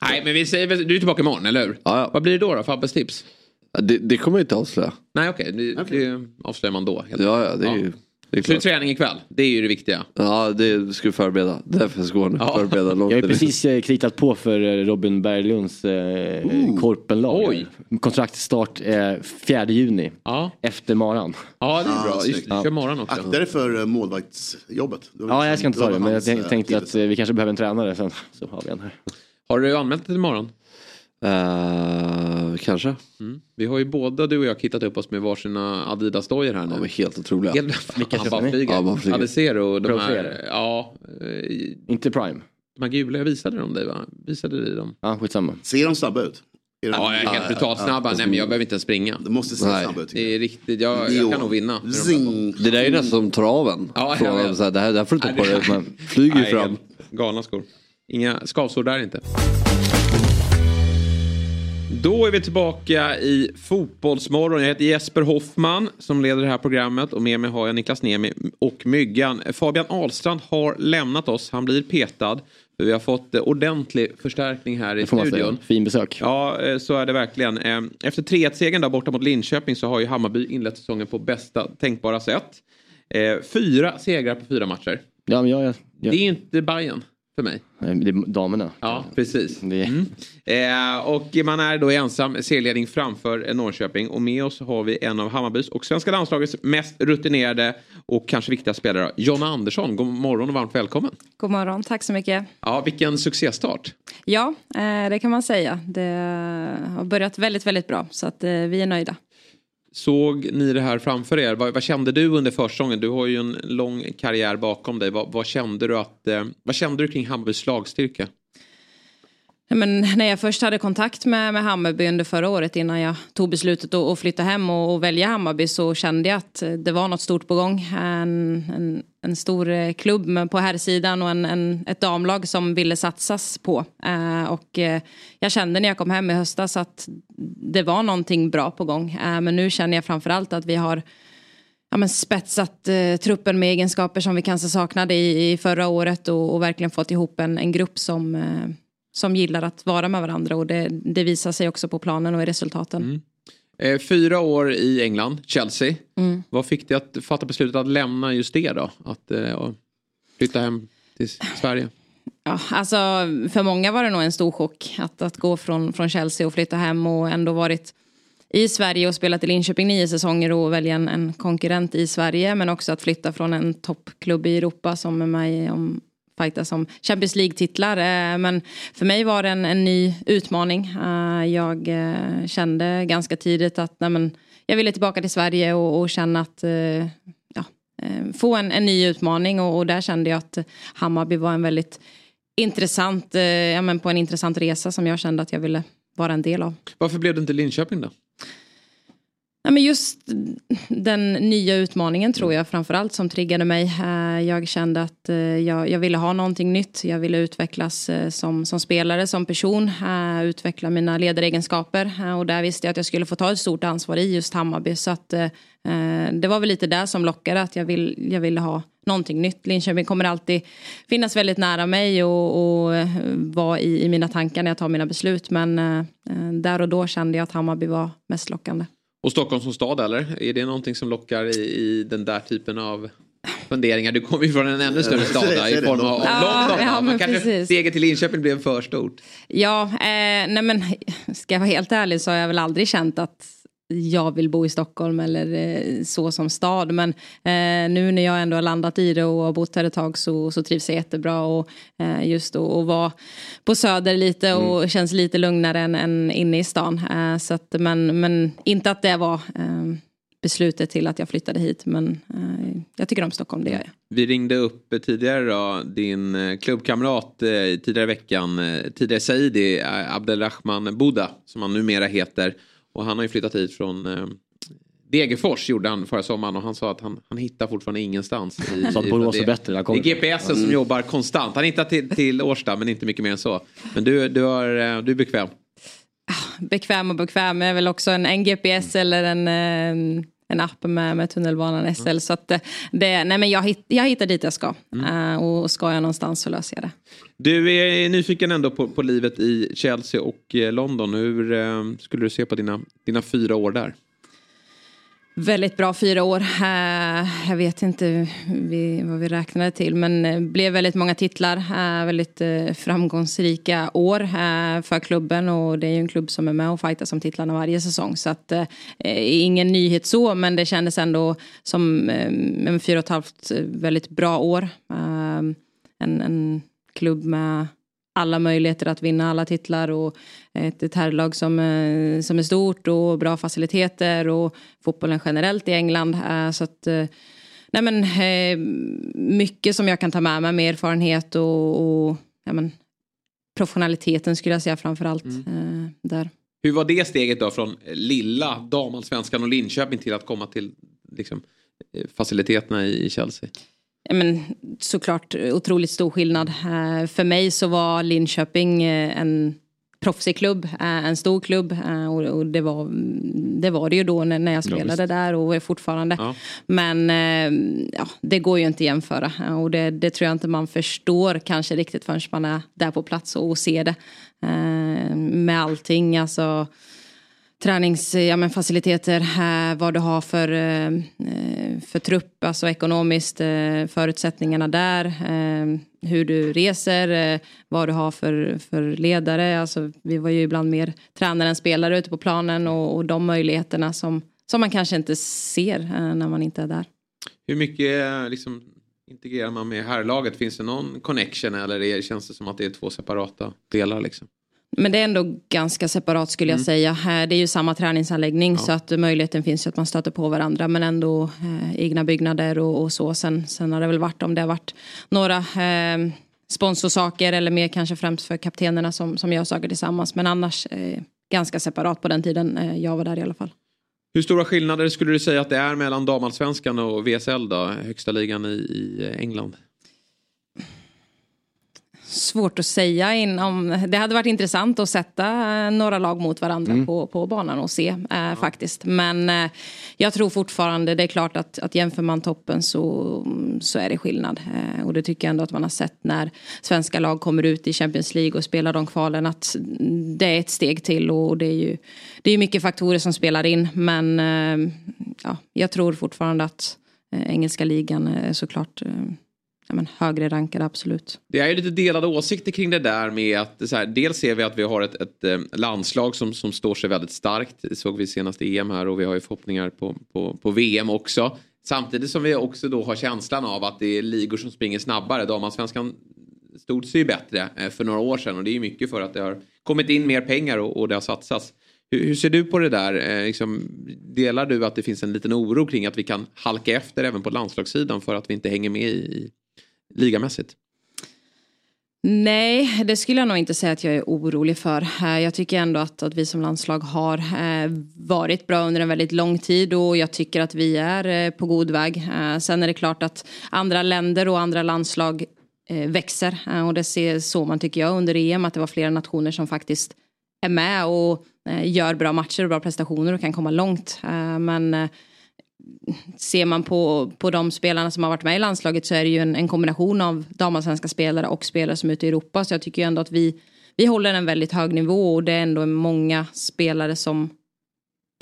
Nej, men vi säger du är tillbaka imorgon, eller hur? Ja, ja. Vad blir det då, då Fabbes tips? Ja, Det, det kommer jag inte avslöja. Nej, okej. Det, det avslöjar man då. Ja, ja, det är ju... Det Så det är klart. träning ikväll. Det är ju det viktiga. Ja, det ska vi förbereda. Därför ska jag nu Ja. förbereda långt. Jag har precis eh, kritat på för eh, Robin Berglunds eh, korpenlag. Oj. Kontraktstart eh, 4 juni. Ja, Efter maran. ja det är bra. snyggt. Just, det, kör morgon också. Akta dig för eh, målvaktsjobbet. Ja, liksom- jag ska inte ta det men jag hans, tänk- eh, tänkte att eh, vi kanske behöver en tränare sen. Så har vi en här. Har du anmält dig till imorgon? Uh, kanske. Mm. Vi har ju båda du och jag kittat upp oss med varsina Adidas-dojor här nu. De är helt otroliga. Helt, Vilka han köpte bara ni? flyger. Ja, bara flyger. Adesero, de här, ja, eh, Inte Prime. de här gula, jag visade dem dig va? Visade dig dem? Ja, skitsamma. Ser de snabba ut? Ja, jag är helt Ja, brutalt ja, snabba. ja. Nej men jag behöver inte ens springa. De måste se Nej. snabba ut. Det är riktigt, jag, jag kan nog vinna. Zing. Det där är ju nästan som traven. Ja, jag vet. så här, det, här, det här får du inte på dig. det- Man flyger ju fram. Galna skor. Inga skavsår där inte. Då är vi tillbaka i Fotbollsmorgon. Jag heter Jesper Hoffman som leder det här programmet och med mig har jag Niklas Niemi och Myggan. Fabian Ahlstrand har lämnat oss. Han blir petad. Vi har fått eh, ordentlig förstärkning här i studion. Fin besök. Ja, eh, så är det verkligen. Eh, Efter 3-1-segern där borta mot Linköping så har ju Hammarby inlett säsongen på bästa tänkbara sätt. Fyra segrar på fyra matcher. Ja, men jag, jag, jag, Det är inte Bayern för mig. det är damerna. Ja, precis. Det, Eh, och man är då ensam serieledning framför Norrköping. Och med oss har vi en av Hammarbys och svenska landslagets mest rutinerade och kanske viktiga spelare, Jonna Andersson. God morgon och varmt välkommen. God morgon, tack så mycket. Ja, vilken succéstart. Ja, eh, det kan man säga. Det har börjat väldigt, väldigt bra så att eh, vi är nöjda. Såg ni det här framför er? Vad, vad kände du under försäsongen? Du har ju en lång karriär bakom dig. Vad, vad kände du att, eh, vad kände du kring Hammarbys slagstyrka? Men när jag först hade kontakt med, med Hammarby under förra året innan jag tog beslutet att, att flytta hem och, och välja Hammarby så kände jag att det var något stort på gång. En, en, en stor eh, klubb på här sidan och en, en, ett damlag som ville satsas på. Eh, och eh, jag kände när jag kom hem i höstas att det var någonting bra på gång. Eh, men nu känner jag framförallt att vi har ja, men spetsat eh, truppen med egenskaper som vi kanske saknade i, i förra året och, och verkligen fått ihop en, en grupp som, eh, som gillar att vara med varandra och det, det visar sig också på planen och i resultaten. Eh, fyra år i England, Chelsea. Mm. Vad fick dig att fatta beslutet att lämna just det då? Att eh, flytta hem till Sverige? Ja, alltså, för många var det nog en stor chock att, att gå från, från Chelsea och flytta hem och ändå varit i Sverige och spelat i Linköping nio säsonger och välja en, en konkurrent i Sverige men också att flytta från en toppklubb i Europa som är med om fightas om Champions League-titlar. Eh, men för mig var det en, en ny utmaning. Eh, jag eh, kände ganska tidigt att nej men, jag ville tillbaka till Sverige och, och känna att ja, få en, en ny utmaning och, och där kände jag att Hammarby var en väldigt intressant, ja, men på en intressant resa som jag kände att jag ville vara en del av. Varför blev det inte Linköping då? Ja, men just den nya utmaningen tror jag framförallt som triggade mig. Eh, jag kände att eh, jag, jag ville ha någonting nytt. Jag ville utvecklas eh, som, som spelare, som person. Utveckla mina ledaregenskaper. Och där visste jag att jag skulle få ta ett stort ansvar i just Hammarby. Så att, det var väl lite där som lockade att jag, vill, jag ville ha någonting nytt. Linköping kommer alltid finnas väldigt nära mig och, och vara i, i mina tankar när jag tar mina beslut. Men där och då kände jag att Hammarby var mest lockande. Och Stockholm som stad eller? Är det någonting som lockar i, i den där typen av funderingar? Du kommer ju från en ännu större stad där, i form av, Ja, London. ja, va? men kanske precis. steget till Linköping blev för stort. Ja, eh, nej men ska jag vara helt ärlig så har jag väl aldrig känt att jag vill bo i Stockholm eller eh, så som stad. Men eh, nu när jag ändå har landat i det och har bott här ett tag så, så trivs jag jättebra. Och eh, just att vara på Söder lite och känns lite lugnare än, än inne i stan. Eh, så att, men, men inte att det var eh, beslutet till att jag flyttade hit. Men eh, jag tycker om Stockholm, det gör jag. Vi ringde upp tidigare då, din klubbkamrat tidigare i veckan, tidigare Saidi, Abdelrahman Buda, som han numera heter. Och han har ju flyttat hit från eh, Degerfors gjorde han förra sommaren och han sa att han, han hittar fortfarande ingenstans. I, Så att Borås är det- bättre, där Det är GPSen som jobbar konstant. Han hittar till, till Årsta men inte mycket mer än så. Men du, du, har, eh, du är bekväm. bekväm och bekväm är väl också en, en GPS eller en, eh, en app med, med tunnelbanan SL. Så att eh, det, nej men jag, hitt, jag hittar dit jag ska. Eh, och ska jag någonstans så löser jag det. Du är nyfiken ändå på, på livet i Chelsea och eh, London. Hur eh, skulle du se på dina, dina fyra år där? Väldigt bra fyra år. Eh, jag vet inte vad vi räknade till men det blev väldigt många titlar. Eh, väldigt framgångsrika år för klubben och det är ju en klubb som är med och fightas om titlarna varje säsong. Så att, ingen nyhet så men det kändes ändå som en fyra och ett halvt väldigt bra år. En, en klubb med alla möjligheter att vinna alla titlar och ett, herrlag som, eh, som är stort och bra faciliteter och fotbollen generellt i England. Eh, så att, eh, nej men, mycket som jag kan ta med mig med erfarenhet och, och ja men, professionaliteten skulle jag säga framför allt eh, där. Hur var det steget då från lilla damallsvenskan och Linköping till att komma till liksom, faciliteterna i Chelsea? Men, såklart otroligt stor skillnad. För mig så var Linköping en proffsig klubb, eh, en stor klubb. eh, och, det, var, det var det ju då när, jag spelade där och är fortfarande. Ja. Men eh, ja, det går ju inte att jämföra. Och det, det tror jag inte man förstår kanske riktigt förrän man är där på plats och, och ser det. Med allting, alltså träningsfaciliteter, ja, vad du har för, eh, eh, för trupp, alltså ekonomiskt, eh, förutsättningarna där, hur du reser, vad du har för, för ledare. Alltså, vi var ju ibland mer tränare än spelare ute på planen och, och de möjligheterna som, som man kanske inte ser när man inte är där. Hur mycket liksom, integrerar man med herrlaget? Finns det någon connection eller känns det som att det är två separata delar? Liksom? Men det är ändå ganska separat skulle jag Mm. säga. Det är ju samma träningsanläggning så att möjligheten finns ju att man stöter på varandra men ändå eh, egna byggnader och, och så. Sen, sen har det väl varit om det har varit några eh, sponsorsaker eller mer kanske främst för kaptenerna som, som gör saker tillsammans. Men annars eh, ganska separat på den tiden eh, jag var där i alla fall. Hur stora skillnader skulle du säga att det är mellan damallsvenskan och VSL då, högsta ligan i, i England? Svårt att säga inom, det hade varit intressant att sätta eh, några lag mot varandra Mm. på, på banan och se eh, faktiskt. Men eh, jag tror fortfarande, det är klart att, att jämför man toppen så, så är det skillnad. Eh, och det tycker jag ändå att man har sett när svenska lag kommer ut i Champions League och spelar de kvalen att det är ett steg till och det är ju det är mycket faktorer som spelar in. Men eh, ja, jag tror fortfarande att eh, engelska ligan är såklart ja, men högre rankade absolut. Det är ju lite delade åsikter kring det där med att så här, dels ser vi att vi har ett, ett eh, landslag som, som står sig väldigt starkt. Det såg vi senast i EM här och vi har ju förhoppningar på, på, på VM också. Samtidigt som vi också då har känslan av att det är ligor som springer snabbare. Damallsvenskan stod sig ju bättre eh, för några år sedan och det är ju mycket för att det har kommit in mer pengar och, och det har satsats. Hur, hur ser du på det där? Eh, liksom, delar du att det finns en liten oro kring att vi kan halka efter även på landslagssidan för att vi inte hänger med i ligamässigt? Nej, det skulle jag nog inte säga att jag är orolig för. Eh, jag tycker ändå att, att vi som landslag har eh, varit bra under en väldigt lång tid och jag tycker att vi är eh, på god väg. Sen är det klart att andra länder och andra landslag växer och det ser så man tycker jag under EM att det var flera nationer som faktiskt är med och gör bra matcher och bra prestationer och kan komma långt. Men ser man på, på de spelarna som har varit med i landslaget så är det ju en, en kombination av damallsvenska spelare och spelare som är ute i Europa. Så jag tycker ju ändå att vi, vi håller en väldigt hög nivå och det är ändå många spelare som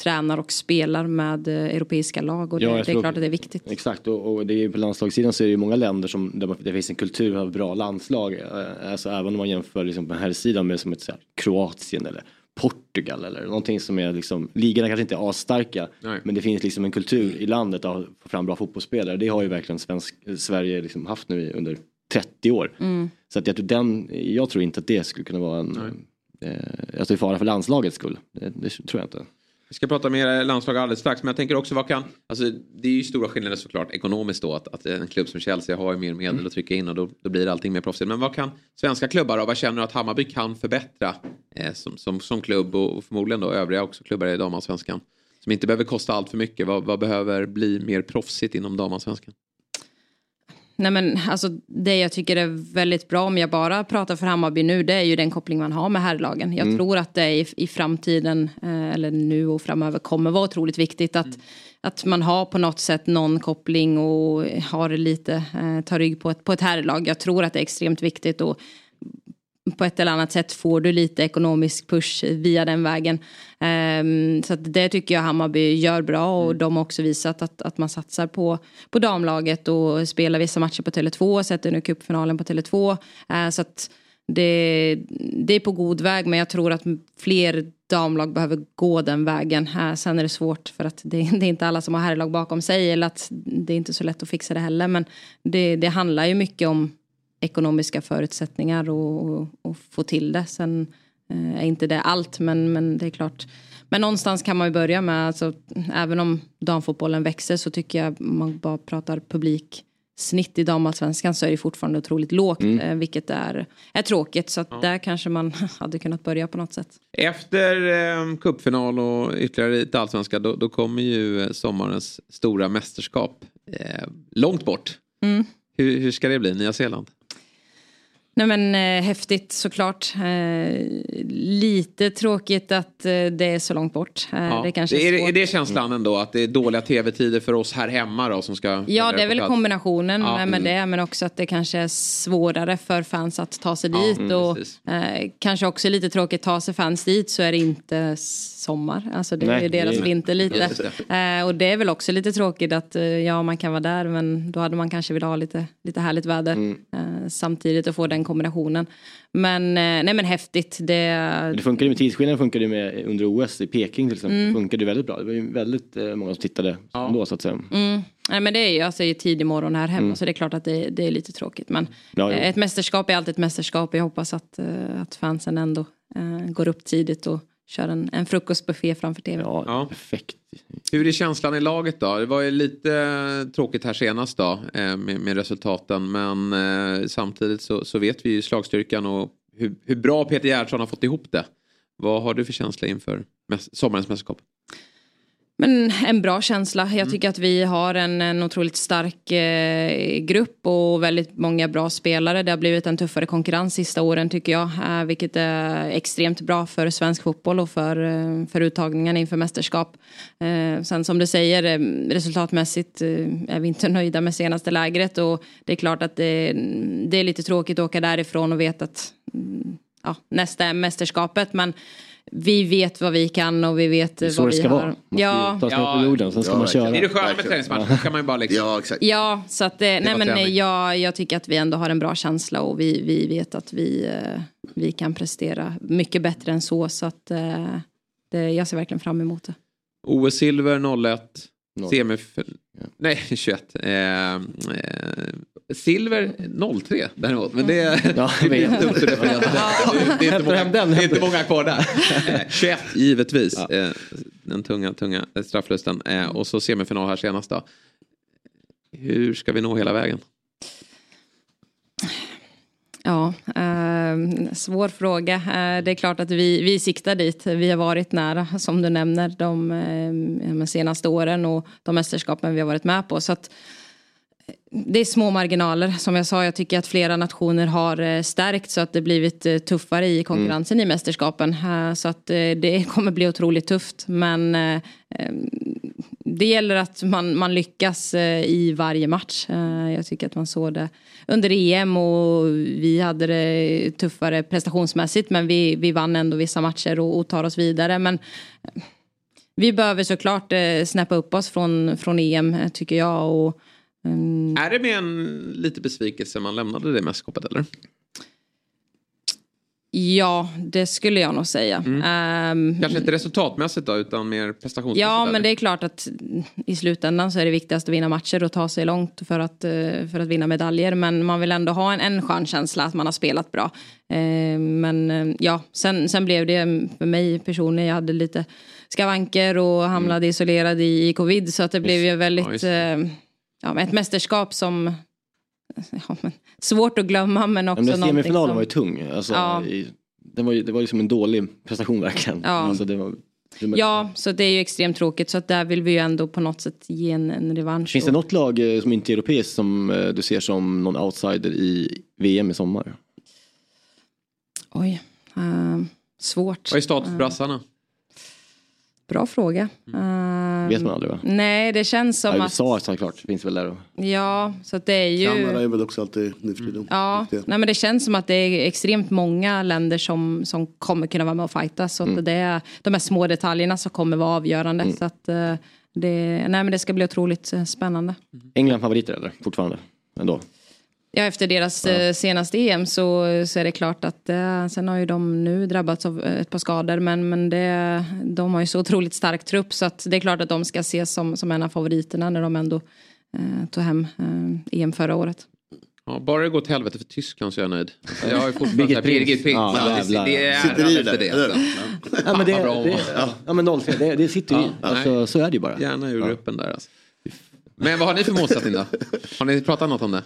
tränar och spelar med eh, europeiska lag och det, Ja, det är klart att det är viktigt. Exakt och, och det är på landslagssidan så är det ju många länder som där det finns en kultur av bra landslag. Eh, Alltså även om man jämför liksom på här sidan med som ett här, Kroatien eller Portugal eller någonting som är liksom, ligorna kanske inte är asstarka men det finns liksom en kultur i landet att få fram bra fotbollsspelare. Det har ju verkligen svensk, Sverige liksom haft nu under 30 år. Mm. Så att jag, tror den, jag tror inte att det skulle kunna vara en, eh, alltså i fara för landslagets skull. Det, det tror jag inte. Vi ska prata mer landslag alldeles strax, men jag tänker också vad kan... Alltså, det är ju stora skillnader såklart ekonomiskt då, att, att en klubb som Chelsea har ju mer medel att trycka in och då, då blir allting mer proffsigt. Men vad kan svenska klubbar och vad känner du att Hammarby kan förbättra eh, som, som, som klubb och, och förmodligen då övriga också klubbar i damallsvenskan? Som inte behöver kosta allt för mycket. Vad, vad behöver bli mer proffsigt inom damallsvenskan? Nej men alltså det jag tycker är väldigt bra om jag bara pratar för Hammarby nu det är ju den koppling man har med herrlagen. Jag Mm. tror att det i, i framtiden eh, eller nu och framöver kommer vara otroligt viktigt att, att man har på något sätt någon koppling och har lite, eh, tar rygg på ett, på ett herrlag. Jag tror att det är extremt viktigt och på ett eller annat sätt får du lite ekonomisk push via den vägen. Ehm, så att det tycker jag Hammarby gör bra och de har också visat att, att man satsar på, på damlaget och spelar vissa matcher på Tele2, sätter nu cupfinalen på Tele2. Uh, så att det, det är på god väg men jag tror att fler damlag behöver gå den vägen. Uh, sen är det svårt för att det, det är inte alla som har herrlag bakom sig eller att det är inte så lätt att fixa det heller men det, det handlar ju mycket om ekonomiska förutsättningar och, och, och få till det. Sen eh, är inte det allt men, men det är klart. Men någonstans kan man ju börja med, alltså, även om damfotbollen växer så tycker jag man bara pratar publik snitt i damallsvenskan så är det fortfarande otroligt lågt. Mm. Eh, vilket är, är tråkigt. Så att där kanske man hade kunnat börja på något sätt. Efter eh, cupfinal och ytterligare lite allsvenska då, då kommer ju sommarens stora mästerskap. Eh, långt bort. Mm. Hur, hur ska det bli? Nya Zeeland? Nej men eh, häftigt såklart. Eh, lite tråkigt att eh, det är så långt bort. Eh, Ja. Det kanske är, är det- svårt. är det känslan ändå att det är dåliga tv-tider för oss här hemma då som ska... Ja, det är väl plats? kombinationen Ja. med Mm. det. Men också att det kanske är svårare för fans att ta sig Ja, dit. mm, och eh, kanske också lite tråkigt, ta sig fans dit så är det inte sommar. Alltså det är Nej, ju deras det är- vinter lite. Just Eh, och det är väl också lite tråkigt att eh, ja, man kan vara där men då hade man kanske velat ha lite, lite härligt väder Mm. eh, samtidigt och få den kombinationen. Men, eh, nej men häftigt. Det, Det funkade ju med tidsskillnaden funkade ju med under OS i Peking till exempel. Mm. Det funkade väldigt bra. Det var ju väldigt eh, många som tittade ändå så att säga. Mm. Nej, men det är ju alltså, i tidig morgon här hemma Mm. så det är klart att det, det är lite tråkigt. Men Ja, ett mästerskap är alltid ett mästerskap. Jag hoppas att, eh, att fansen ändå eh, går upp tidigt och kör en, en frukostbuffé framför tv. Ja, perfekt. Hur är känslan i laget då? Det var ju lite eh, tråkigt här senast då eh, med, med resultaten. Men eh, samtidigt så, så vet vi ju slagstyrkan och hur, hur bra Peter Gerhardsson har fått ihop det. Vad har du för känsla inför sommarens mästerskap? Men en bra känsla. Mm. Jag tycker att vi har en, en otroligt stark eh, grupp och väldigt många bra spelare. Det har blivit en tuffare konkurrens sista åren tycker jag. Eh, vilket är extremt bra för svensk fotboll och för, eh, för uttagningen inför mästerskap. Eh, sen som du säger, eh, resultatmässigt eh, är vi inte nöjda med senaste lägret. Och det är klart att det, det är lite tråkigt att åka därifrån och veta att mm, ja, nästa är mästerskapet. Men vi vet vad vi kan och vi vet Det är så vad det vi ska har. vara. Man ja, ta sig ner på jorden, sen ska man köra. Det är det sköna med träningsmatcher. Då kan man ju bara liksom... Ja, exakt. Ja, så att, eh, nej, var men, eh, jag, jag tycker att vi ändå har en bra känsla och vi, vi vet att vi, eh, vi kan prestera mycket bättre än så. Så att, det, jag ser verkligen fram emot det. OS-silver 01. Semif... Nej, 21. Eh, eh, silver 03 däremot. Men det, Ja, det vet. dumt att referera det. Det är inte många, det är inte många kvar där. Eh, 21 givetvis. Eh, den tunga, tunga strafflusten. Eh, och så semifinal här senast då. Hur ska vi nå hela vägen? Ja, eh, svår fråga. Eh, det är klart att vi, vi siktar dit. Vi har varit nära, som du nämner, de, eh, de senaste åren och de mästerskapen vi har varit med på. Så att, eh, det är små marginaler. Som jag sa, jag tycker att flera nationer har eh, stärkt så att det blivit eh, tuffare i konkurrensen i mästerskapen. Eh, så att det kommer bli otroligt tufft. Men det gäller att man, man lyckas i varje match. Jag tycker att man såg det under EM och vi hade det tuffare prestationsmässigt men vi, vi vann ändå vissa matcher och, och tar oss vidare. Men vi behöver såklart snäppa upp oss från, från EM tycker jag. Och, ehm, Är det med en lite besvikelse man lämnade det mästerskapet eller? ja, det skulle jag nog säga. Ehm, Kanske inte resultatmässigt då utan mer prestationsmässigt? Ja, eller? men det är klart att i slutändan så är det viktigast att vinna matcher och ta sig långt för att, eh, för att vinna medaljer. Men man vill ändå ha en, en skön känsla att man har spelat bra. Eh, Men eh, ja, sen, sen blev det för mig personligen, jag hade lite skavanker och hamnade isolerad i, i covid. Så att det blev ju Ja, väldigt, just eh, ja, ett mästerskap som, ja, men, svårt att glömma men Ja, också men någonting semifinalen som... var ju tung. Alltså, Ja. i, den var ju, det var ju som en dålig prestation verkligen. Ja. Alltså, det var, det, Ja, så det är ju extremt tråkigt. Så att där vill vi ju ändå på något sätt ge en, en revansch. Finns det något lag eh, som inte är europeiskt som eh, du ser som någon outsider i VM i sommar? Oj, ehm, svårt. Vad är status på Ehm, brassarna? Bra fråga. Ehm, Vet man aldrig va? Nej, det känns som ja, att... USA såklart, finns väl där. Och... Ja, så att det är ju... Kanada är väl också alltid nu för tiden. Ja, nej, men det känns som att det är extremt många länder som, som kommer kunna vara med och fighta. Så Mm. att det är de här små detaljerna som kommer vara avgörande. Mm. Så att eh, det, nej, men det ska bli otroligt eh, spännande. England favoriter eller? Fortfarande? Ändå? Ja, efter deras eh, senaste EM så, så är det klart att eh, sen har ju de nu drabbats av eh, ett par skador men, men det, de har ju så otroligt stark trupp så att det är klart att de ska ses som, som en av favoriterna när de ändå eh, tog hem eh, EM förra året. Ja, bara det går till helvete för Tyskland så är jag nöjd. Jag har ju fortfarande Birgit Prins. Ja, Ja, det är Sitter i det, alltså. Ja, men det, det, ja, men 03, det, det sitter ju i. Ja, Alltså, nej. så är det ju bara. Gärna ur gruppen där alltså. Men vad har ni för målsättning då? Har ni pratat något om det?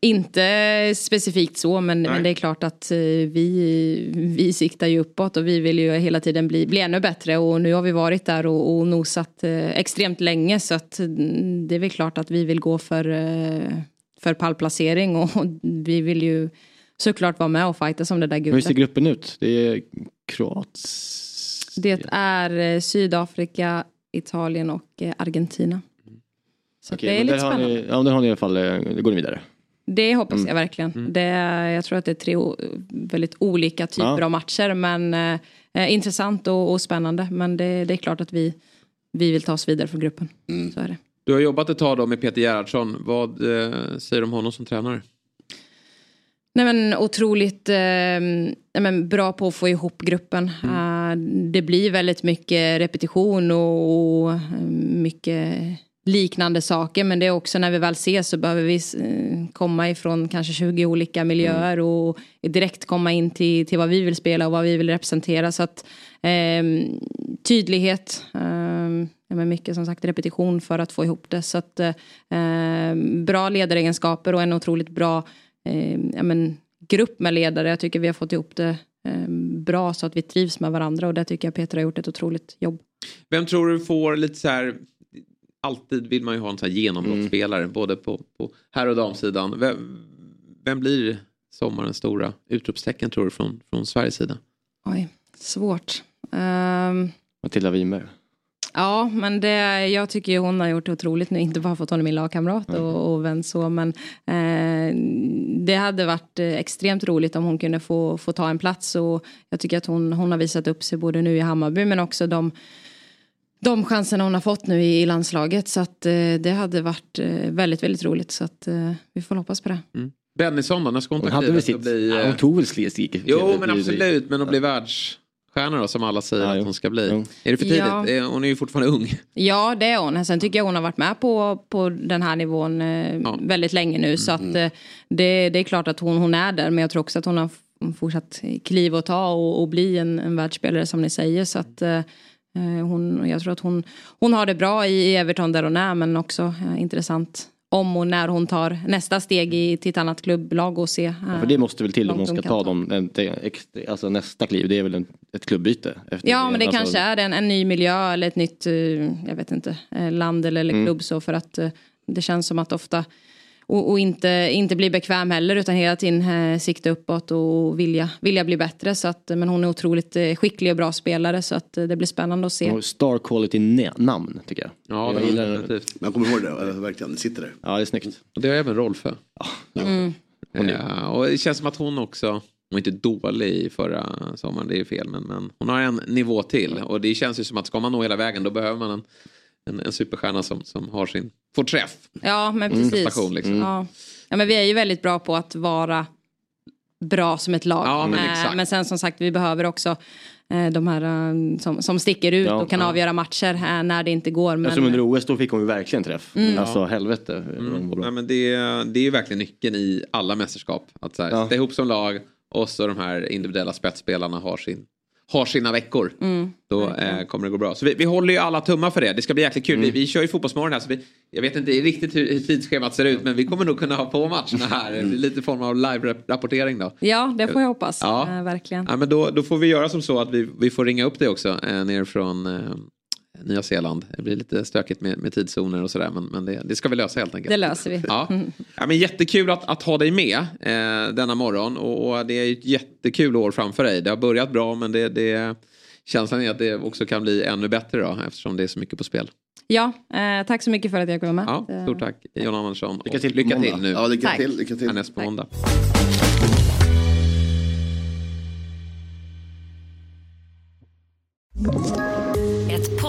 Inte specifikt så, men, men det är klart att eh, vi, vi siktar ju uppåt och vi vill ju hela tiden bli, bli ännu bättre. Och nu har vi varit där och, och nosat eh, extremt länge så att mm, det är väl klart att vi vill gå för, eh, för pallplacering och vi vill ju såklart vara med och fighta som det där Men hur ser guldet. gruppen ut? Det är Kroats... Det är Sydafrika, Italien och Argentina. Så Okej, det är lite spännande. ni, ja, där har ni i alla fall, det går ni vidare. Det hoppas Mm. jag verkligen. Det, är- jag tror att det är tre väldigt olika typer Ja. av matcher. Men eh, intressant och, och spännande. Men det, det är klart att vi, vi vill ta oss vidare från gruppen. Så är det. Du har jobbat ett tag då med Peter Gerhardsson. Vad eh, säger du om honom som tränare? Nej, men otroligt eh, nej, men bra på att få ihop gruppen. Eh, det blir väldigt mycket repetition och, och eh, mycket liknande saker. Men det är också när vi väl ses så behöver vi eh, komma ifrån kanske 20 olika miljöer och direkt komma in till, till vad vi vill spela och vad vi vill representera. Så att eh, tydlighet, eh, men mycket som sagt repetition för att få ihop det. Så att eh, bra ledaregenskaper och en otroligt bra eh, men, grupp med ledare. Jag tycker vi har fått ihop det eh, bra så att vi trivs med varandra och där tycker jag Peter har gjort ett otroligt jobb. Vem tror du får lite så här... Alltid vill man ju ha en sån här genombrottsspelare både på, på här och damsidan. Vem, vem blir sommarens stora utropstecken tror du från, från Sveriges sida? Oj, svårt. Ehm, Matilda Winberg. Ja, men det, jag tycker ju hon har gjort otroligt nu. Inte bara fått honom min lagkamrat och, och vän så. Men eh, det hade varit eh, extremt roligt om hon kunde få, få ta en plats. Och jag tycker att hon, hon har visat upp sig både nu i Hammarby men också de, de chanserna hon har fått nu i, landslaget. Så att eh, det hade varit eh, väldigt, väldigt roligt. Så att eh, vi får hoppas på det. Bennison då, när ska hon Hon ta klivet och sitt... bli... Ja, hon tog väl stig. Jo men absolut, men att bli världsstjärna då som alla säger att hon ska bli. Är det för tidigt? Ja. Hon är ju fortfarande ung. Ja, det är hon. Sen tycker jag hon har varit med på, på den här nivån eh, väldigt länge nu. Så att, eh, det, det är klart att hon, hon är där. Men jag tror också att hon har fortsatt kliv att ta och, och bli en, en världsspelare som ni säger. Så att, hon, jag tror att hon, hon har det bra i, Everton där hon är. Men också eh, intressant om och när hon tar nästa steg i, till ett annat klubblag och se. eh, Ja, för det måste väl till om hon ska ta dem, det- alltså nästa kliv. Det är väl en, ett klubbyte. Ja, men det Alltså, kanske är en, en ny miljö eller ett nytt, eh, jag vet inte, eh, land eller, eller Mm. klubb så för att eh, det känns som att ofta och, och inte, inte bli bekväm heller utan hela tiden eh, sikta uppåt och vilja, vilja bli bättre. Så att, men hon är otroligt eh, skicklig och bra spelare så att eh, det blir spännande att se. Och Star quality namn tycker jag. Ja, jag gillar definitivt. Jag kommer ihåg det, eh, verkligen. Det sitter där. Ja, det är snyggt. Och det har även Rolfö. Mm. Ja, och det känns som att hon också, hon var inte dålig i förra sommaren, det är fel, men, men hon har en nivå till. Och det känns ju som att ska man nå hela vägen då behöver man en, en, en superstjärna som, som har sin, får träff. Ja, men Mm. precis. Liksom. Ja. ja, men vi är ju väldigt bra på att vara bra som ett lag. Ja, men Eh, exakt. men sen som sagt, vi behöver också eh, de här eh, som, som sticker ut Ja, och kan ja. avgöra matcher när det inte går. Men, Som under OS då fick hon ju verkligen träff. Mm. Alltså helvete. Mm. Ja, men det, det är ju verkligen nyckeln i alla mästerskap. Att så här, Ja. sitta ihop som lag och så de här individuella spetsspelarna har, sin, har sina veckor. Mm. Då eh, kommer det gå bra. Så vi, vi håller ju alla tummar för det. Det ska bli jäkligt kul. Mm. Vi, vi kör ju Fotbollsmorgon här så vi, jag vet inte riktigt hur, hur tidsschemat ser ut men vi kommer nog kunna ha på matcherna här. Blir Lite form av live-rapportering då. Ja, det får jag hoppas. Ja. Eh, verkligen. Ja, men då, då får vi göra som så att vi, vi får ringa upp dig också eh, ner från eh, Nya Zeeland. Det blir lite stökigt med, med tidszoner och sådär men, men det, det ska vi lösa helt enkelt. Det löser vi. Ja. Ja, men jättekul att, att ha dig med eh, denna morgon och, och det är ett jättekul år framför dig. Det har börjat bra men det, det, känslan är att det också kan bli ännu bättre då eftersom det är så mycket på spel. Ja, eh, tack så mycket för att jag kunde vara med. Ja, stort tack John Andersson. Lycka till lycka till nu. Ja, lycka Tack. till. Lycka till. Härnäst på måndag.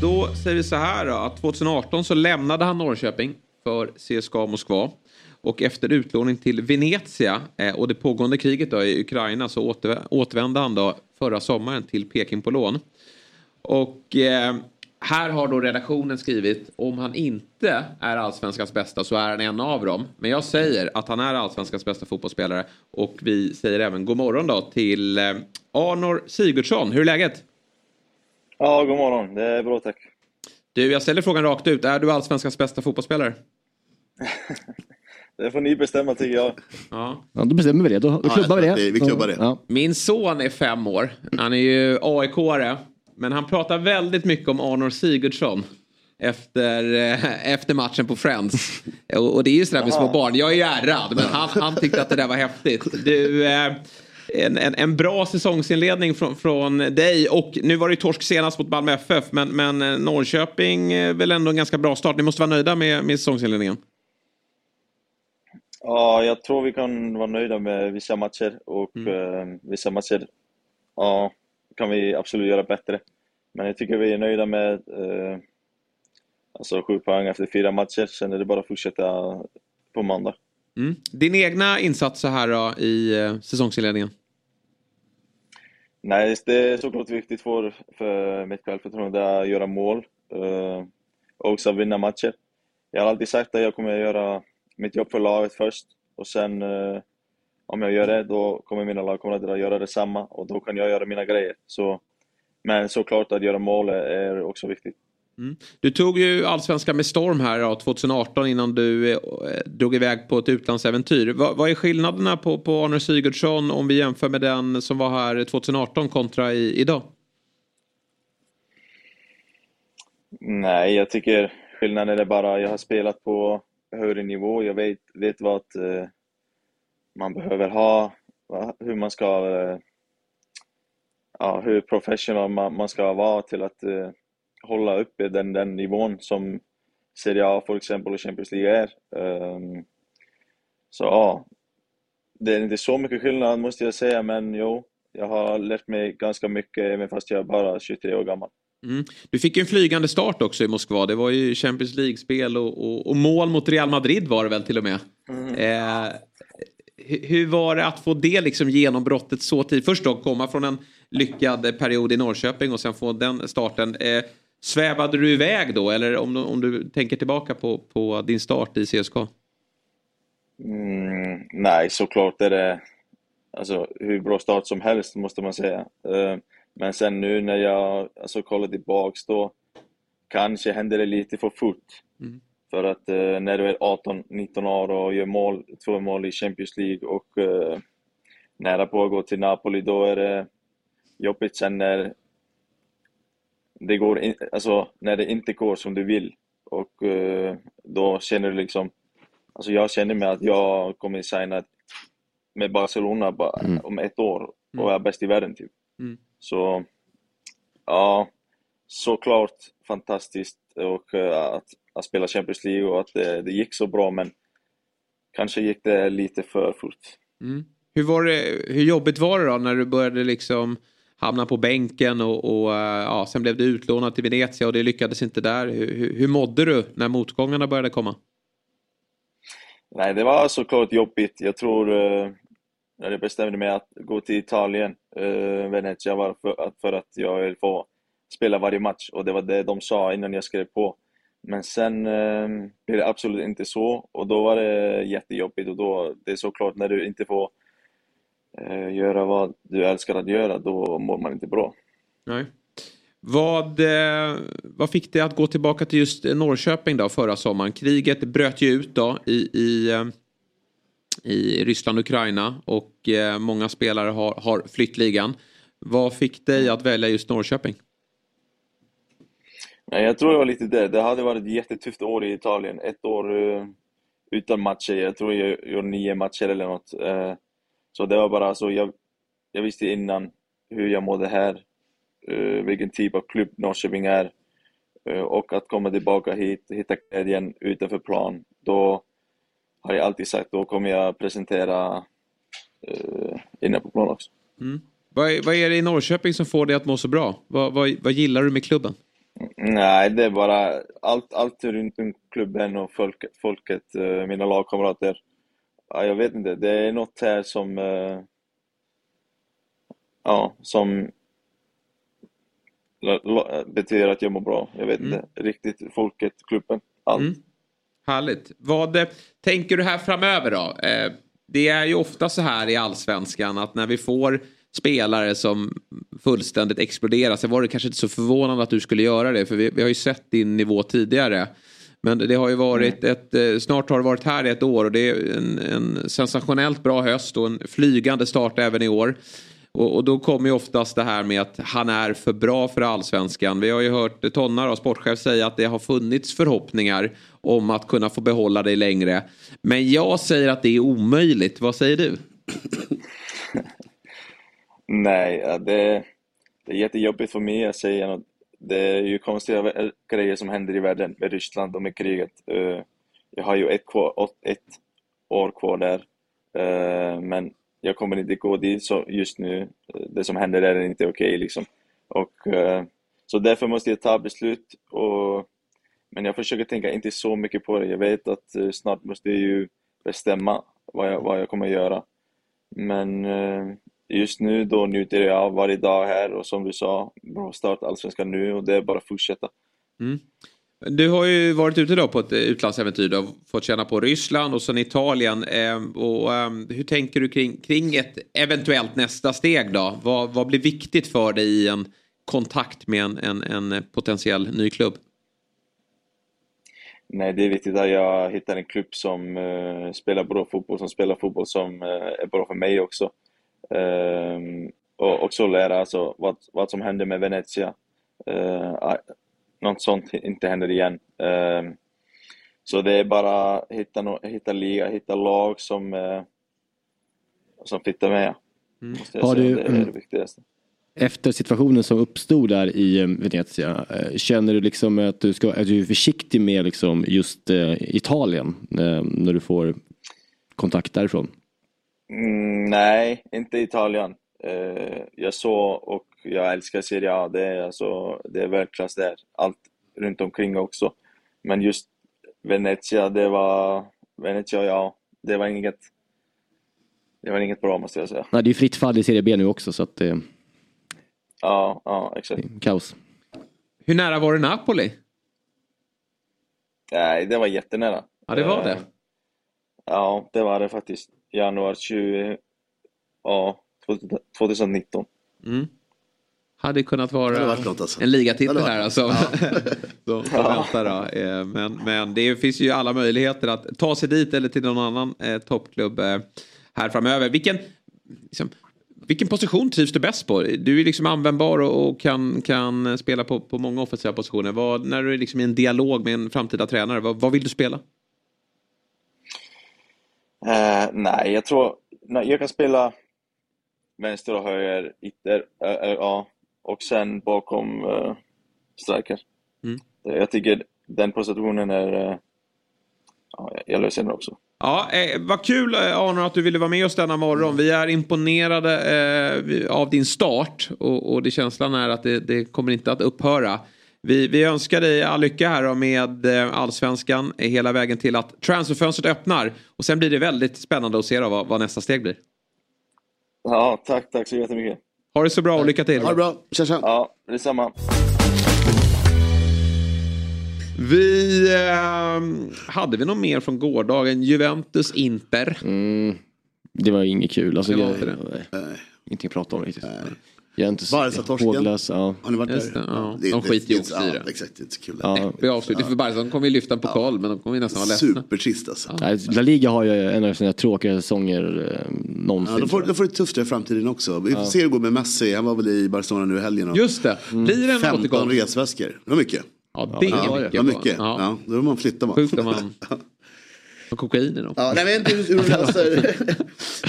Då säger vi så här då, att 2018 så lämnade han Norrköping för CSKA Moskva. Och efter utlåning till Venezia eh, och det pågående kriget då i Ukraina så återvände han då förra sommaren till Peking på lån. Och eh, här har då redaktionen skrivit om han inte är allsvenskans bästa så är han en av dem. Men jag säger att han är allsvenskans bästa fotbollsspelare och vi säger även god morgon då till eh, Arnor Sigurdsson. Hur är läget? Ja, god morgon. Det är bra tack. Du, jag ställer frågan rakt ut. Är du allsvenskans bästa fotbollsspelare? Det får ni bestämma tycker jag. Ja. Ja, då bestämmer vi det. Då, då klubbar vi det. Ja. Min son är fem år. Han är ju AIK-are. Men han pratar väldigt mycket om Arnor Sigurdsson. Efter, eh, efter matchen på Friends. Och, och det är ju sådär med små barn. Jag är ju ärrad. Men han, han tyckte att det där var häftigt. Du, eh, en, en, en bra säsongsinledning från, från dig. Och nu var det ju torsk senast mot Malmö FF. Men, men eh, Norrköping väl ändå en ganska bra start. Ni måste vara nöjda med, med säsongsinledningen. Ja, jag tror vi kan vara nöjda med vissa matcher och eh, vissa matcher ja, kan vi absolut göra bättre. Men jag tycker vi är nöjda med eh, alltså sju poäng efter fyra matcher. Sen är det bara att fortsätta på måndag. Mm. Din egna insats så här då, i eh, säsongsinledningen? Nej, det är såklart viktigt för, för mitt självförtroende att göra mål eh, och också vinna matcher. Jag har alltid sagt att jag kommer göra mitt jobb för laget först och sen eh, om jag gör det, då kommer mina lagkamrater att göra detsamma och då kan jag göra mina grejer. Så, men såklart att göra mål är också viktigt. Mm. Du tog ju allsvenskan med storm här då, 2018 innan du eh, drog iväg på ett utlandsäventyr. Va, vad är skillnaderna på, på Arne Sigurdsson om vi jämför med den som var här 2018 kontra i, idag? Nej, jag tycker skillnaden är bara jag har spelat på högre nivå. Jag vet, vet vad eh, man behöver ha, va- hur man ska, eh, ja, hur professional man, man ska vara till att eh, hålla uppe den, den nivån som Serie A för exempel och Champions League är. Ehm, så ja, det är inte så mycket skillnad måste jag säga, men jo, jag har lärt mig ganska mycket även fast jag är bara 23 år gammal. Mm. Du fick ju en flygande start också i Moskva. Det var ju Champions League-spel och, och, och mål mot Real Madrid var det väl till och med. Eh, hu- hur var det att få det liksom genombrottet så tidigt? Först då komma från en lyckad period i Norrköping och sen få den starten. Eh, svävade du iväg då eller om, du- om du tänker tillbaka på, på din start i CSKA? Mm, nej, såklart är det alltså, hur bra start som helst måste man säga. Eh, Men sen nu när jag alltså, kollar tillbaks då kanske händer det lite för fort. Mm. För att eh, när du är 18-19 år och gör mål, två mål i Champions League och eh, nära på att gå till Napoli, då är det jobbigt sen när det går in, alltså när det inte går som du vill. Och eh, då känner du liksom, alltså jag känner mig att jag kommer signa med Barcelona bara Mm. om ett år och är bäst i världen typ. Mm. Så ja, såklart fantastiskt och eh, att, att spela Champions League och att det, det gick så bra men kanske gick det lite för fort. Mm. Hur, var det, hur jobbigt var det då när du började liksom hamna på bänken och, och eh, ja, sen blev du utlånad till Venezia och det lyckades inte där. Hur, hur, hur mådde du när motgångarna började komma? Nej, det var såklart jobbigt. Jag tror eh, när jag bestämde mig att gå till Italien, eh, Venezia, var för att, för att jag vill få spela varje match och det var det de sa innan jag skrev på. Men sen eh, blev det absolut inte så och då var det jättejobbigt och då, det är såklart när du inte får göra vad du älskar att göra, då mår man inte bra. Nej. Vad, eh, vad fick dig att gå tillbaka till just Norrköping då förra sommaren? Kriget bröt ju ut då i, i, eh, i Ryssland och Ukraina och eh, många spelare har, har flytt ligan. Vad fick dig att välja just Norrköping? Nej, jag tror det var lite det. Det hade varit ett jättetufft år i Italien. Ett år eh, utan matcher. Jag tror jag gjorde nio matcher eller något. Så det var bara så. Jag, jag visste innan hur jag mådde här. Eh, vilken typ av klubb Norrköping är. Eh, och att komma tillbaka hit, hitta glädjen utanför plan, då har jag alltid sagt, då kommer jag presentera eh, inne på plan också. Mm. Vad, är, vad är det i Norrköping som får dig att må så bra? Vad, vad, vad gillar du med klubben? Nej, det är bara allt, allt runt om klubben och folket, folket eh, mina lagkamrater. Ja, jag vet inte, det är något här som... eh, Ja, som betyder att jag mår bra. Jag vet inte riktigt. Folket, klubben, allt. Mm. Härligt. Vad eh, tänker du här framöver då? Eh, det är ju ofta så här i allsvenskan att när vi får spelare som fullständigt exploderar så var det kanske inte så förvånande att du skulle göra det för vi, vi har ju sett din nivå tidigare. Men det har ju varit ett, eh, snart har det varit här i ett år och det är en, en sensationellt bra höst och en flygande start även i år. Och, och då kommer ju oftast det här med att han är för bra för allsvenskan. Vi har ju hört Tonna, sportchef, säga att det har funnits förhoppningar om att kunna få behålla dig längre. Men jag säger att det är omöjligt. Vad säger du? Nej, det, det är jättejobbigt för mig att säga något. Det är ju konstiga eh, grejer som händer i världen med Ryssland och med kriget. Eh, jag har ju ett, kvar, ett år kvar där. Eh, men jag kommer inte gå dit så just nu. Det som händer där är inte okej liksom. Och, så därför måste jag ta beslut. Och, men jag försöker tänka inte så mycket på det. Jag vet att snart måste jag ju bestämma vad jag, vad jag kommer göra. Men just nu då njuter jag av varje dag här och som du sa, bra start Allsvenskan nu och det är bara att fortsätta. Mm. Du har ju varit ute då på ett utlandsäventyr. Du har fått känna på Ryssland och sen Italien. Eh, och, eh, hur tänker du kring, kring ett eventuellt nästa steg då? Vad, vad blir viktigt för dig i en kontakt med en, en, en potentiell ny klubb? Nej, det är viktigt att jag hittar en klubb som eh, spelar bra fotboll, som spelar fotboll som eh, är bra för mig också. Ehm, och också lära alltså, vad, vad som hände med Venezia. Uh, något sånt inte händer igen. Ehm, så det är bara att hitta, no, hitta liga, hitta lag som, eh, som fittar med. Jag Har du, det är mm, det viktigaste. Efter situationen som uppstod där i eh, Venezia, eh, känner du liksom att du, ska, att du är försiktig med liksom just Italien när du får kontakt därifrån? Mm, nej, inte Italien. Eh, jag såg och jag älskar Serie A. Det är, alltså, det är världsklass där. Allt runt omkring också. Men just Venezia, det var... Venezia, ja. Det var inget... Det var inget bra måste jag säga. Nej, det är fritt fall i Serie B nu också så att är Ja, ja, exakt. kaos. Hur nära var det Napoli? Nej, det var jättenära. Ja, det var det. Eh, Ja, det var det faktiskt. Januari 20... Ja, 2019. Mm. Hade kunnat vara varit något, alltså. en ligatitel här alltså. så vänta då. Eh, Men, men det finns ju alla möjligheter att ta sig dit eller till någon annan eh, toppklubb eh, här framöver. Vilken, liksom, vilken position trivs du bäst på? Du är liksom användbar och, och kan, kan spela på, på många offensiva positioner. Vad, när du är liksom i en dialog med en framtida tränare, vad, vad vill du spela? Eh, nej, jag tror... Nej, jag kan spela vänster och höger, ytter, ja. Och sen bakom uh, striker. Mm. Jag tycker den positionen är... eh, ja, jag- löser den också. Ja, eh, vad kul Arne att du ville vara med oss denna morgon. Vi är imponerade eh, av din start och, och det känslan är att det, det kommer inte att upphöra. Vi, vi önskar dig all lycka här då med eh, allsvenskan hela vägen till att transferfönstret öppnar. Och sen blir det väldigt spännande att se då vad, vad nästa steg blir. Ja, tack, tack så jättemycket. Ha det så bra och lycka till. Ha det bra, tja tja. Ja, detsamma. Vi eh, hade vi något mer från gårdagen? Juventus Inter. Det var inget kul. Alltså, Det var inte det. Nej. Ingenting att prata om riktigt. Jag är inte Barca-torsken. håglös, ja. Har ni varit Just där? det, ja. Det- De skiter i ja, det. Exakt, det är inte så kul. Ja. Vi avslutar för Barca. De kommer ju lyfta en pokal men de kommer ju nästan vara ledsna. Supertrist alltså. Nej, La Liga har ju en av sina tråkiga säsonger eh, någonsin. Ja, de, får, de får det tufft i framtiden också. Vi får Ja. se hur det går med Messi. Han var väl i Barcelona nu i helgen. och- Just det. Blir det en 15 återgång? resväskor. Det var mycket. Ja, det är ja, mycket. det var mycket. Ja. Ja. då var man flyttar man. Sjukt om man Och kokain i dem. Ja, nej, jag vet inte hur de löser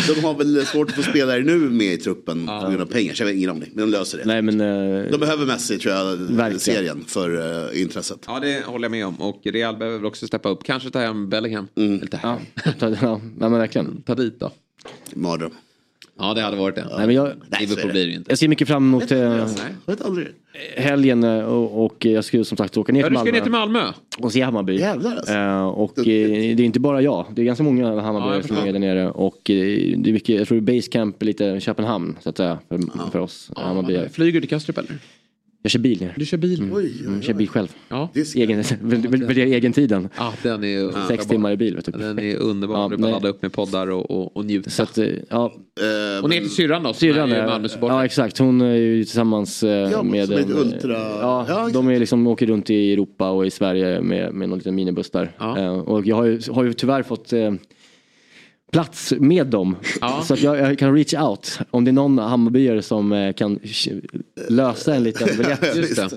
De har väl svårt att få spelare nu med i truppen på grund av pengar. Så jag har ingen aning. Men de löser det. Nej, men, eh, De behöver Messi tror jag, Verkligen. serien för uh, intresset. Ja, det håller jag med om. Och Real behöver väl också steppa upp. Kanske ta hem Bellingham. Mm. Lite hem. ta, ja, men verkligen. Ta dit då. Mardröm. Ja, det hade varit det. Nej, men jag, Liverpool blir det inte. jag ser mycket fram emot eh, helgen eh, och, och jag ska som sagt åka ner Ja, till du ska Malmö. ner till Malmö. Och se Hammarby. Jävlar alltså. Eh, och eh, det är inte bara jag. Det är ganska många Ja, Hammarbyare jag som är där nere. Och eh, det är mycket, jag tror Basecamp är lite Köpenhamn så att säga. För, för oss Hammarbyare. Flyger du till Kastrup eller? Jag kör bil. Du kör bil? Mm. Oj, Mm, kör bil själv. Ja. Egen, värderar egen tiden. Ja, den är Sex timmar i bil. Du. Den är underbar. Ja, du bara ladda upp med poddar och, och, och njuta. Så att, eh, ja, Eh, och ner till syrran då, Syrran är Malmö-supporter. ja exakt, hon är ju tillsammans eh, Ja, med som en, ultra- Ja, Ja, de är liksom, åker runt i Europa och i Sverige med, med någon liten minibuss där. Eh, och jag har ju, har ju tyvärr fått eh, plats med dem. Så att jag, jag kan reach out om det är någon Hammarbyare som eh, kan lösa en liten biljett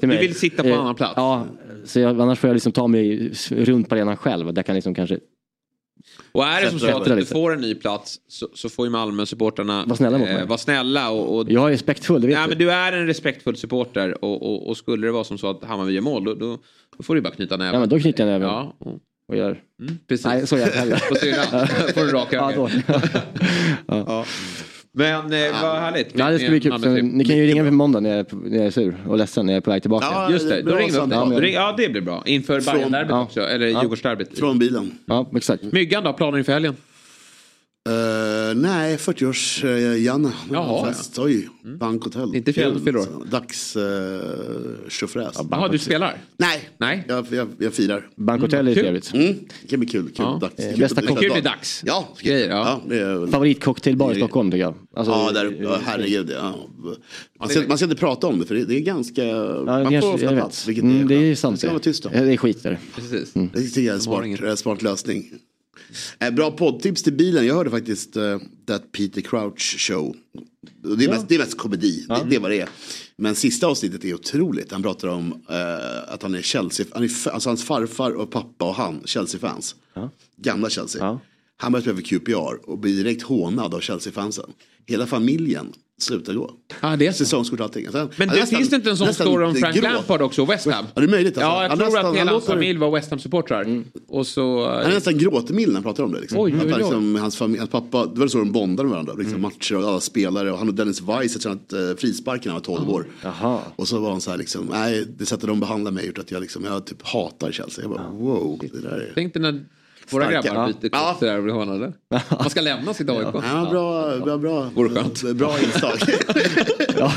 till mig. Du vill sitta på Eh, annan plats. Ja, så jag, annars får jag liksom ta mig runt på arenan själv. Där kan liksom kanske Och är det som så att du lite. får en ny plats så, så får ju Malmö-supporterna Vara snälla mot mig. vara snälla. Och, och, Jag är respektfull, det vet ja, du. men du är en respektfull supporter och, och, och skulle det vara som så att Hammarby gör mål då, då, då får du bara knyta näven. Ja men då knyter jag näven. Ja, och, gör... mm, precis. Nej, så gör jag heller. På syrran får du raka Ja, ögon. då. Ja. Men eh, vad härligt. Ja, det ska bli kul. Så Ni kan ju ringa mig på måndag när jag, är, när jag är sur och ledsen när jag är på väg tillbaka. Ja, Just det, då bra ringer vi upp dig. Ja, men- Ja, det blir bra. Inför Bajen-derbyt ja. också, eller Ja. Djurgårdsderbyt. Från bilen. Ja, exakt. Myggan då, planer inför helgen? Uh, nej, 40-års uh, Janne. Jaha, Fest. Oj, bankhotell. Inte fjäll- fyller år. Dags uh, tjofräs. Jaha, du spelar? Nej, Nej. jag, jag, jag firar. Bankhotell är Kul. trevligt. Mm. Det kan bli kul. kul. Ja. Dags. Eh, Kul bästa Kul glad. med dags. Ja, Grejer, ja. ja. det är, Favoritcocktailbar i Stockholm tycker jag. Alltså, ja, där, ja, herregud. Ja. Man, ska, man ska inte prata om det för det, det är ganska... Ja, man kanske- får ofta plats. Vilket Mm, det är sant Det ska det. vara tyst om. Ja, Det är skit där. Precis. Det tycker jag är en eh, smart lösning. Eh, bra poddtips till bilen. Jag hörde faktiskt uh, That Peter Crouch Show. Det är, mest, det är mest komedi, det, det är vad det är. Men sista avsnittet är otroligt. Han pratar om eh, att han är Chelsea, han är, alltså hans farfar och pappa och han, Chelsea-fans. Gamla Chelsea. Ja. Han börjar spela för QPR och blir direkt hånad av Chelsea-fansen. Hela familjen slutar gå. Ja, det är så. Säsongskort och allting. Alltså, Men det nästan- finns det inte en sån story om Frank gråt. Lampard också, West Ham? Ja, det är möjligt. Alltså. Ja, jag Han tror nästan- att hela hans familj var West Ham-supportrar. Och så... Han är nästan gråtmild när han pratar om det. Liksom. Oj, oj, att han, oj. liksom, hans, familj, hans pappa, det var så de bondade med varandra. Liksom, Matcher och alla spelare. Och han och Dennis Weiss har tränat uh, frispark när han var 12 år. Jaha. Och så var han så här, liksom, nej det sättet de behandlar mig gjort att jag, liksom, jag typ hatar Chelsea. Jag bara, wow. Det där är... Tänk dig när våra Starka. grabbar Ja. byter kort där och blir hånade. Man ska lämna sitt AIK. Ja, bra, bra, bra, Vore skönt. bra inslag. Ja.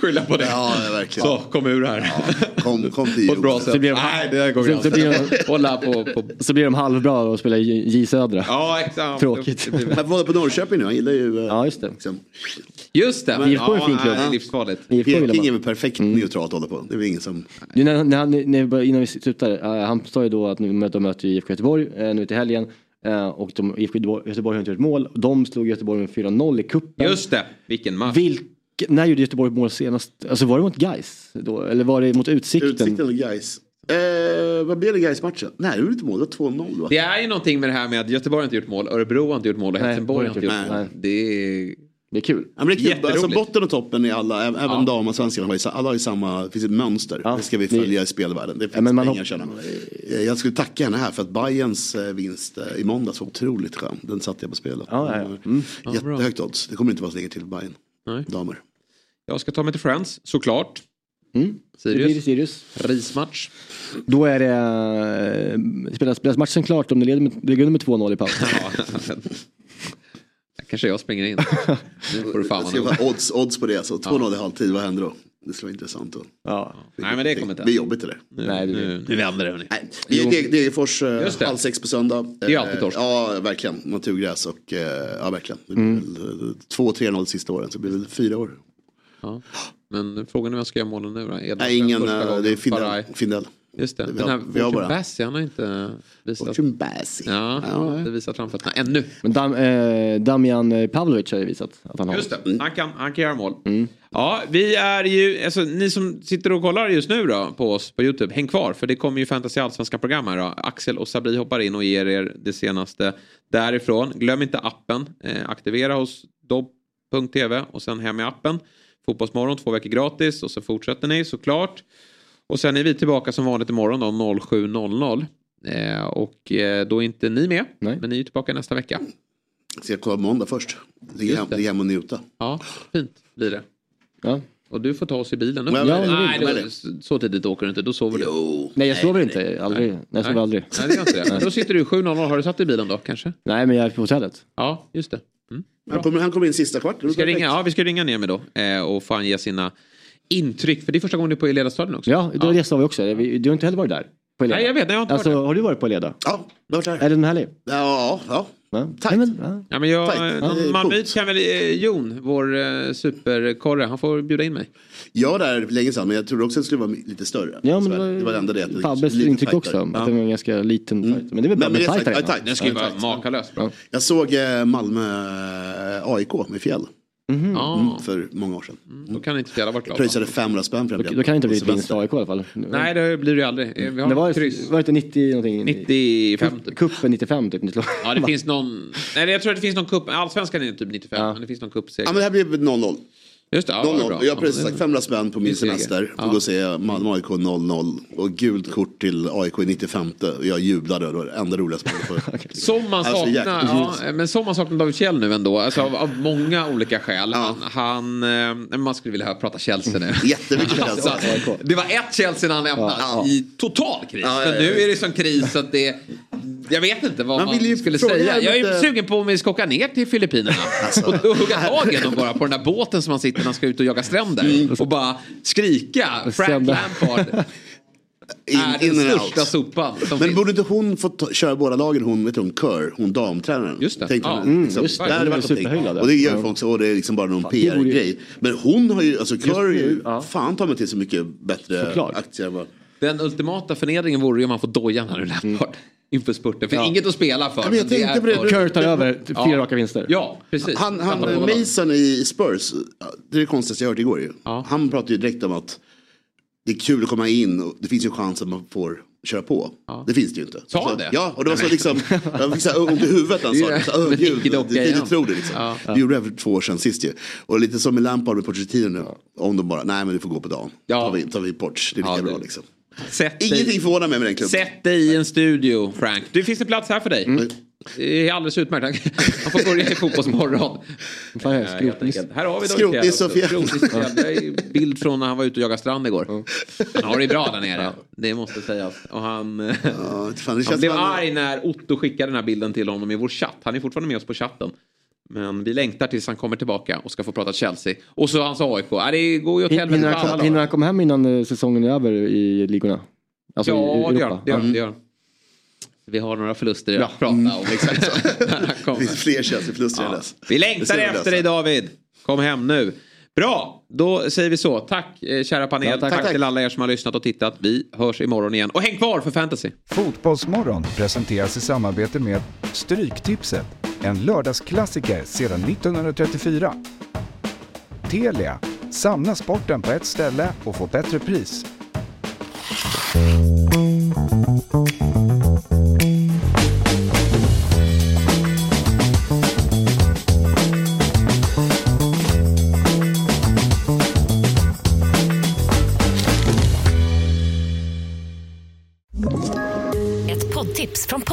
Skylla på det. ja, verkligen. Så, kom ur här. Kom, kom till På ett bra sätt. blir de- Nej, det där går så- så blir de- Hålla på... på... Så blir de halvbra och spelar J J Södra. Ja, exakt. Tråkigt. Men var på Norrköping nu, han gillar ju... eh, Ja, just det. Liksom. Just det. IFK är en fin klubb. livsfarligt. Peking är väl perfekt neutralt att hålla på. Det är ingen som... Du, när, när, han- när, innan vi slutar, eh, han sa ju då att nu möter, de möter IFK Göteborg uh, nu till helgen. eh, och de, IFK Göteborg, Göteborg har inte gjort mål. De slog Göteborg med 4-0 i cupen. Just det. Vilken match. Vilk, när gjorde Göteborg mål senast? Alltså var det mot Gais då? Eller var det mot Utsikten? Utsikten och Gais. Eh, vad blev det Gais matchen? Nej, det var inte mål. Det var 2-0 va? Det är ju någonting med det här med att Göteborg har inte gjort mål, Örebro har inte gjort mål och Helsingborg har inte gjort mål. Det är... Det är kul. Ja, men det är kul. Alltså, botten och toppen i alla, även Ja. damallsvenskan, alla har ju samma, det finns ett mönster. Ja, det ska vi följa i spelvärlden. Det finns men man pengar hopp- tjäna. Eh, Jag skulle tacka henne här för att Bayerns eh, vinst eh, i måndags var otroligt skön. Den satte jag på spelet. Ja, ja, ja. Mm. Ja. Jättehögt odds. Det kommer inte vara så länge till Bayern. Nej. Damer. Jag ska ta mig till Friends, såklart. Mm. Det blir Sirius. Sirius. Rismatch. Då är det, eh, spelas, spelas matchen klart om det leder med, under med 2-0 i paus. Ja. Kanske jag springer in. Nu får du fan odds, odds på det. Så 2-0 i halvtid, vad händer då? Det skulle vara intressant. Att... Ja. Nej men det kommer inte. Det blir jobbigt eller? Nu, Nej, det blir- nu, nu vänder det hörni. Nej, det är det, det är Fors eh, det. halv sex på söndag. Det är alltid Eh, torsk. Ja, verkligen. Naturgräs och eh, ja, verkligen. Det blir Mm. väl, eh, Två, tre, noll sista åren så blir det väl fyra år. Ja. Men frågan är vem ska göra målen nu då? Edvardsen Nej, ingen, eh, det är Findell. Findell. Just det. Vi Den här Fortune. Bassi, han har inte visat. Fortune Bassi. Ja, har inte visat framfötterna ännu. Men Dam, eh, Damian Pavlovic har ju visat att han har. Just det, han kan, han kan göra mål. Mm. Ja, vi är ju, alltså ni som sitter och kollar just nu då på oss på YouTube, häng kvar för det kommer ju Fantasy Allsvenska program här då. Axel och Sabri hoppar in och ger er det senaste därifrån. Glöm inte appen, eh, aktivera hos dobb.tv och sen hem med appen. Fotbollsmorgon två veckor gratis och så fortsätter ni såklart. Och sen är vi tillbaka som vanligt imorgon då 07.00. Eh, och eh, då är inte ni med, men ni är tillbaka nästa vecka. Ska jag kolla måndag först? Ligga hem, ligga hem och njuta. Ja, fint blir det. Ja. Och du får ta oss i bilen nu. Ja, Nej, men- Nej, så tidigt åker du inte. Då sover du. Nej jag sover inte, aldrig. Nej, jag sover Nej. aldrig. Nej, det gör inte det. Då sitter du 7.00. Har du satt i bilen då kanske? Nej men jag är på hotellet. Ja, just det. Mm. Han kommer, han kommer in sista kvart. Vi ska, ringa, ja, vi ska ringa ner med då eh, och få han ge sina intryck. För det är första gången du är på Eleda-stadion också. Ja, det, det sa vi också. Du har inte heller varit där? På Eleda. Nej, jag vet. Jag har inte alltså, varit där. Har du varit på Eleda? Ja, jag har varit där. Är den härlig? Ja, ja. Ja. Tajt. Nej, men, ja. Ja, men jag, Tajt. Ja, det är Malmö coolt. kan väl eh, Jon, vår eh, superkorre, han får bjuda in mig. Jag var där länge sedan men jag trodde också att det skulle vara lite större. Ja, men det var, det var det enda det. Fabbes intryck tajtare. också. Ja. Att det var en ganska liten fight. Men det är väl bra Men med tajt ja. Den ska ju Ja, vara tajt. makalös. Jag såg eh, Malmö eh, AIK med fjäll. Ja. Mm, för många år sedan. Då kan inte Fjälla varit glad. Pröjsade 500 spänn för en biljett. då kan det inte bli vinst. AIK i alla fall. Nej, det blir det ju aldrig. Vi har det var, kryss. var det inte 90 någonting? 95 typ. Kuppen 95 typ. Ja, det finns någon... Nej, jag tror att det finns någon cup. Allsvenskan är typ 95, men det finns någon cupseger. Ja men det här blev 0-0. Just det, ja, vad 0-0. bra. Jag Ja, har precis sagt 500 spänn på min semester. Ja. Och gå och se Malmö AIK 0-0. Och gult kort till AIK i 95. Och jag jublade. Det var det enda roliga som på Som man Alltså, saknar, ja, men som man saknar David Kjell nu ändå, alltså av, av många olika skäl. Han, han, eh, man skulle vilja prata Chelsea nu. Jättemycket Alltså, Chelsea. det var ett Chelsea när han lämnade Ja. i total kris. Ja, ja, Men nu ja. är det sån kris att det... Jag vet inte vad Man man, vill skulle säga. Jag är lite- sugen på om vi ska åka ner till Filippinerna. Alltså. Och, hugga tag i dem bara på den där båten som man sitter när man ska ut och jaga stränder. Mm. Och bara skrika Frank. Lampard är den in största out. sopan som Men finns. borde inte hon få ta, köra båda lagen, hon, vet du, hon Kör, hon damtränaren? Just det. Tänkte Ja. hon, Mm, liksom, just det. det hade varit någonting. Och det gör folk så, och det är liksom bara någon PR-grej. Men hon har ju, alltså Kör är ju, nu, ja. fan ta mig till så mycket bättre Såklart. aktier. Den ultimata förnedringen vore ju om man får dojan här nu Lampard. Inför spurten. För Ja. inget att spela för. Ja, men jag det är det. Kurt tar över fyra Ja. raka vinster. Ja, precis. Han, han. Mason i Spurs, det är det konstigaste jag hört igår ju. Ja. Han pratade ju direkt om att det är kul att komma in och det finns ju en chans att man får köra på. Det finns det ju inte. Sa han det? Ja, och det var så liksom, jag fick så ont i huvudet han sa Det är det. Så, gud, icke-docka det det liksom. Ja. Vi gjorde det här för två år sedan sist ju. Och lite som med Lampard med Pochettino nu. Om de bara, nej men du får gå på dagen. Ja. Tar vi, tar vi Poch, det är lika Ja, det- bra liksom. Sätt dig, Ingenting förvånar mig med den klubben. sätt dig i en studio, Frank. Det finns en plats här för dig. Mm. Det är alldeles utmärkt. Han får börja i Fotbollsmorgon. Fan, jag skrotnis. enkelt. Här har vi. Det är en bild från när han var ute och jagade strand igår. Han har det bra där nere. Det måste sägas. Och han, Ja, fan, det han blev arg när Otto skickade den här bilden till honom i vår chatt. Han är fortfarande med oss på chatten. Men vi längtar tills han kommer tillbaka och ska få prata Chelsea. Och så hans AIK. Ja, det går ju åt helvete Hinner han, hinner han komma hem innan eh, säsongen är över i ligorna? Alltså i Ja, det gör. Det gör, han, det gör. Vi har några förluster att prata om. Exakt så. Han Det kommer. finns fler Chelsea-förluster än Ja. dess. Vi längtar efter dig David. Kom hem nu. Bra, då säger vi så. Tack eh, kära panel. Ja, tack, tack, tack. till alla er som har lyssnat och tittat. Vi hörs imorgon igen. Och häng kvar för fantasy. Fotbollsmorgon presenteras i samarbete med Stryktipset, en lördagsklassiker sedan 1934. Telia, samla sporten på ett ställe och få bättre pris.